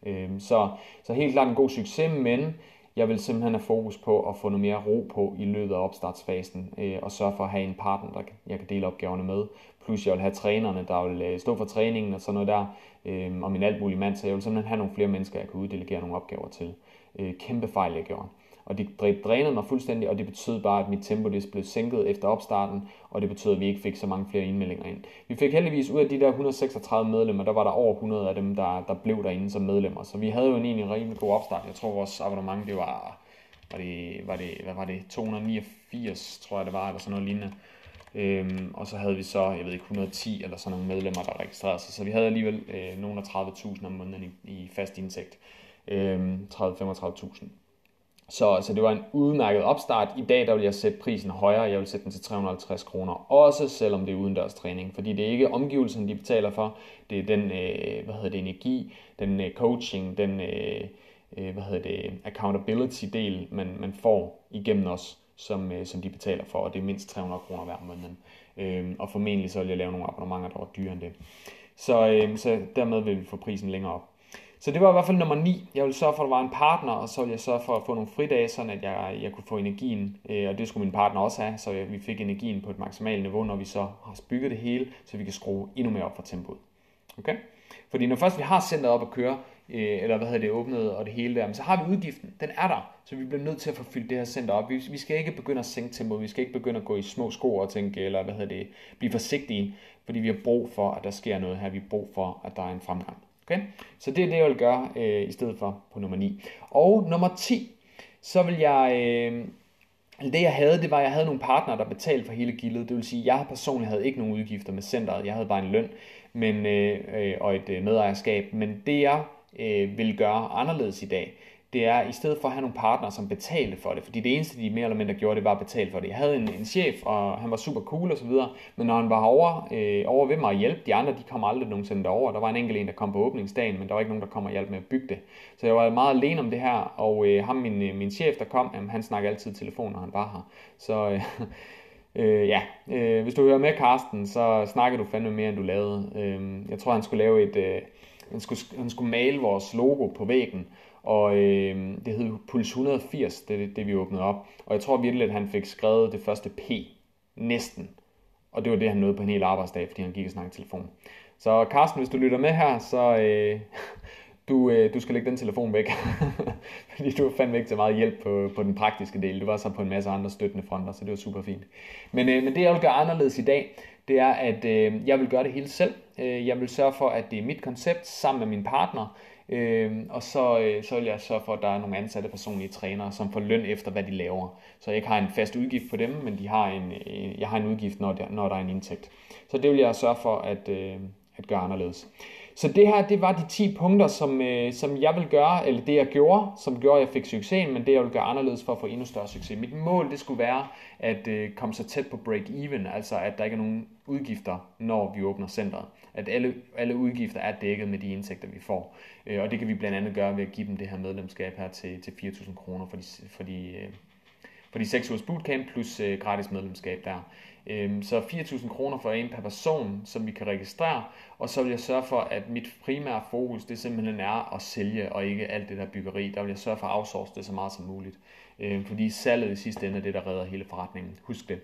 Øhm, så, så helt klart en god succes, men jeg vil simpelthen have fokus på at få noget mere ro på i løbet af opstartsfasen, øh, og sørge for at have en partner, der jeg kan dele opgaverne med. Plus jeg vil have trænerne, der vil øh, stå for træningen og sådan noget der, øhm, og min alt mulige mand, så jeg vil simpelthen have nogle flere mennesker, jeg kan uddelegere nogle opgaver til. Øh, kæmpe fejl, jeg gjorde og det drænede mig fuldstændig, og det betød bare, at mit tempo det blev sænket efter opstarten, og det betød, at vi ikke fik så mange flere indmeldinger ind. Vi fik heldigvis ud af de der 136 medlemmer, der var der over 100 af dem, der, der blev derinde som medlemmer, så vi havde jo en egentlig rimelig god opstart. Jeg tror, vores abonnement, det var, var det, var det, hvad var det, 289, tror jeg det var, eller sådan noget lignende. Øhm, og så havde vi så, jeg ved ikke, 110 eller sådan nogle medlemmer, der registrerede sig. Så vi havde alligevel øh, nogle af 30.000 om måneden i, i fast indtægt. Øhm, 30-35.000. Så, så det var en udmærket opstart. I dag der vil jeg sætte prisen højere. Jeg vil sætte den til 350 kroner. Også selvom det er udendørs træning. Fordi det er ikke omgivelsen, de betaler for. Det er den øh, hvad hedder det, energi, den øh, coaching, den øh, øh hvad hedder det, accountability del, man, man får igennem os, som, øh, som de betaler for. Og det er mindst 300 kroner hver måned. Øh, og formentlig så vil jeg lave nogle abonnementer, der var dyrere end det. Så, øh, så dermed vil vi få prisen længere op. Så det var i hvert fald nummer 9. Jeg ville sørge for, at der var en partner, og så ville jeg sørge for at få nogle fridage, sådan at jeg, jeg kunne få energien, øh, og det skulle min partner også have, så vi fik energien på et maksimalt niveau, når vi så har bygget det hele, så vi kan skrue endnu mere op for tempoet. Okay? Fordi når først vi har centret op at køre, øh, eller hvad hedder det, åbnet og det hele der, så har vi udgiften, den er der, så vi bliver nødt til at få fyldt det her center op. Vi, vi skal ikke begynde at sænke tempoet, vi skal ikke begynde at gå i små sko og tænke, eller hvad hedder det, blive forsigtige, fordi vi har brug for, at der sker noget her, vi har brug for, at der er en fremgang. Okay? Så det er det, jeg vil gøre øh, i stedet for på nummer 9. Og nummer 10, så vil jeg... Øh, det jeg havde, det var, at jeg havde nogle partnere, der betalte for hele gildet. Det vil sige, at jeg personligt havde ikke nogen udgifter med centret. Jeg havde bare en løn men, øh, øh, og et øh, medejerskab. Men det jeg øh, vil gøre anderledes i dag, det er i stedet for at have nogle partnere, som betalte for det, fordi det eneste, de mere eller mindre gjorde, det var at betale for det. Jeg havde en, en chef, og han var super cool og så videre, men når han var over, øh, over ved mig at hjælpe, de andre, de kom aldrig nogensinde derover. Der var en enkelt en, der kom på åbningsdagen, men der var ikke nogen, der kom og hjalp med at bygge det. Så jeg var meget alene om det her, og øh, ham, min, øh, min chef, der kom, jamen, han snakker altid telefon, når han var her. Så øh, øh, ja, øh, hvis du hører med, Karsten, så snakker du fandme mere, end du lavede. Øh, jeg tror, han skulle lave et... Øh, han skulle, han skulle male vores logo på væggen, og øh, det hed Puls 180, det, det vi åbnede op. Og jeg tror virkelig, at han fik skrevet det første P, næsten. Og det var det, han nåede på en hel arbejdsdag, fordi han gik og snakkede telefon. Så Carsten, hvis du lytter med her, så øh, du, øh, du skal lægge den telefon væk. fordi du fandt ikke så meget hjælp på, på den praktiske del. Du var så på en masse andre støttende fronter, så det var super fint. Men, øh, men det, jeg vil gøre anderledes i dag, det er, at øh, jeg vil gøre det hele selv. Øh, jeg vil sørge for, at det er mit koncept sammen med min partner. Øh, og så, øh, så vil jeg sørge for, at der er nogle ansatte personlige trænere, som får løn efter, hvad de laver. Så jeg ikke har en fast udgift på dem, men de har en, øh, jeg har en udgift, når der, når der er en indtægt. Så det vil jeg sørge for at, øh, at gøre anderledes. Så det her, det var de 10 punkter, som, øh, som jeg vil gøre, eller det jeg gjorde, som gjorde, at jeg fik succes, men det jeg vil gøre anderledes for at få endnu større succes. Mit mål, det skulle være at øh, komme så tæt på break-even, altså at der ikke er nogen udgifter, når vi åbner centret. At alle, alle udgifter er dækket med de indtægter, vi får. Øh, og det kan vi blandt andet gøre ved at give dem det her medlemskab her til, til 4.000 kroner for de, for de, øh, de 6 ugers bootcamp plus øh, gratis medlemskab der. Øh, så 4.000 kroner for en per person, som vi kan registrere, og så vil jeg sørge for, at mit primære fokus, det simpelthen er at sælge, og ikke alt det der byggeri. Der vil jeg sørge for at outsource det så meget som muligt. Øh, fordi salget i sidste ende er det, der redder hele forretningen. Husk det.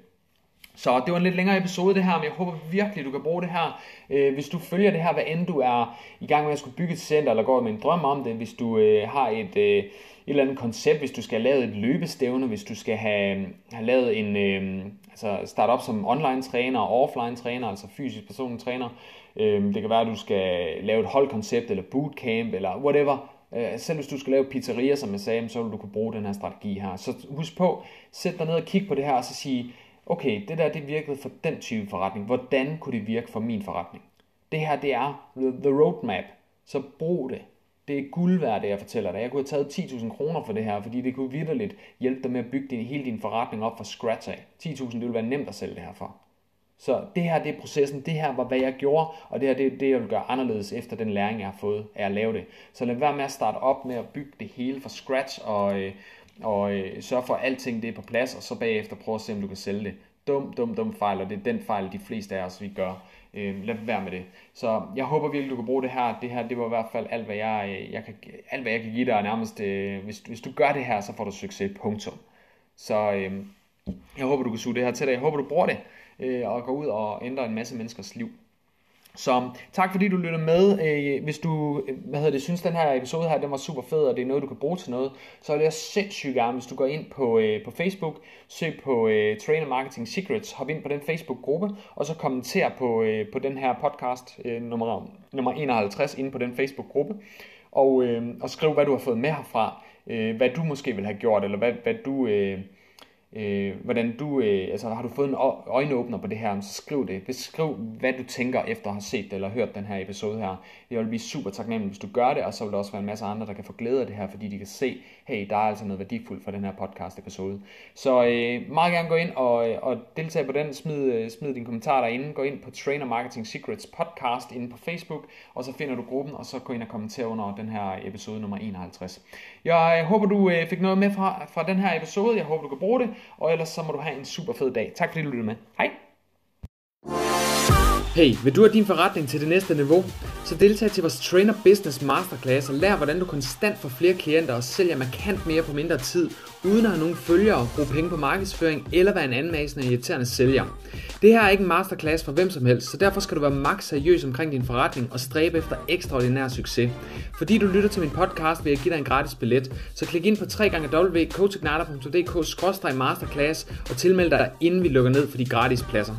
Så det var en lidt længere episode det her, men jeg håber virkelig, du kan bruge det her. Øh, hvis du følger det her, hvad end du er i gang med at skulle bygge et center, eller går med en drøm om det, hvis du øh, har et, et eller andet koncept, hvis du skal have lavet et løbestævne, hvis du skal have, have lavet en, øh, altså starte op som online træner, offline træner, altså fysisk personlig træner. Øh, det kan være, at du skal lave et holdkoncept, eller bootcamp, eller whatever. Øh, selv hvis du skal lave pizzeria, som jeg sagde, så vil du kunne bruge den her strategi her. Så husk på, sæt dig ned og kig på det her, og så sige, okay, det der det virkede for den type forretning. Hvordan kunne det virke for min forretning? Det her, det er the roadmap. Så brug det. Det er guld værd, det jeg fortæller dig. Jeg kunne have taget 10.000 kroner for det her, fordi det kunne vidderligt hjælpe dig med at bygge din, hele din forretning op fra scratch af. 10.000, det ville være nemt at sælge det her for. Så det her, det er processen. Det her var, hvad jeg gjorde, og det her, det er det, jeg vil gøre anderledes efter den læring, jeg har fået af at lave det. Så lad være med at starte op med at bygge det hele fra scratch, og, øh, og øh, sørge for, at alting det er på plads, og så bagefter prøve at se, om du kan sælge det. Dum, dum, dum fejl, og det er den fejl, de fleste af os vi gør. Øh, lad være med det. Så jeg håber virkelig, du kan bruge det her. Det her, det var i hvert fald alt, hvad jeg, øh, jeg, kan, alt, hvad jeg kan give dig. Nærmest, øh, hvis, hvis du gør det her, så får du succes. Punktum. Så øh, jeg håber, du kan suge det her til dig. Jeg håber, du bruger det øh, og går ud og ændrer en masse menneskers liv. Så tak fordi du lytter med. Øh, hvis du hvad hedder det, synes, den her episode her den var super fed, og det er noget, du kan bruge til noget, så vil jeg sindssygt gerne, hvis du går ind på, øh, på Facebook, søg på uh, Trainer Marketing Secrets, hop ind på den Facebook-gruppe, og så kommenter på, uh, på den her podcast uh, nummer, nummer 51 inde på den Facebook-gruppe, og, uh, og skriv, hvad du har fået med herfra, uh, hvad du måske vil have gjort, eller hvad, hvad du... Uh, øh, hvordan du, øh, altså har du fået en øjenåbner på det her, så skriv det. Beskriv, hvad du tænker efter at have set det eller hørt den her episode her. Jeg vil blive super taknemmelig, hvis du gør det, og så vil der også være en masse andre, der kan få glæde af det her, fordi de kan se, hey, der er altså noget værdifuldt for den her podcast episode. Så øh, meget gerne gå ind og, øh, og deltage på den, smid, øh, smid din kommentar derinde, gå ind på Trainer Marketing Secrets podcast inde på Facebook, og så finder du gruppen, og så gå ind og kommentere under den her episode nummer 51. Jeg øh, håber, du øh, fik noget med fra, fra den her episode, jeg håber, du kan bruge det, og ellers så må du have en super fed dag. Tak fordi du lyttede med. Hej! Hey, vil du have din forretning til det næste niveau? Så deltag til vores Trainer Business Masterclass og lær, hvordan du konstant får flere klienter og sælger markant mere på mindre tid, uden at have nogen følgere, bruge penge på markedsføring eller være en anmasende og irriterende sælger. Det her er ikke en masterclass for hvem som helst, så derfor skal du være maks seriøs omkring din forretning og stræbe efter ekstraordinær succes. Fordi du lytter til min podcast, vil jeg give dig en gratis billet, så klik ind på www.coachignata.dk masterclass og tilmeld dig, inden vi lukker ned for de gratis pladser.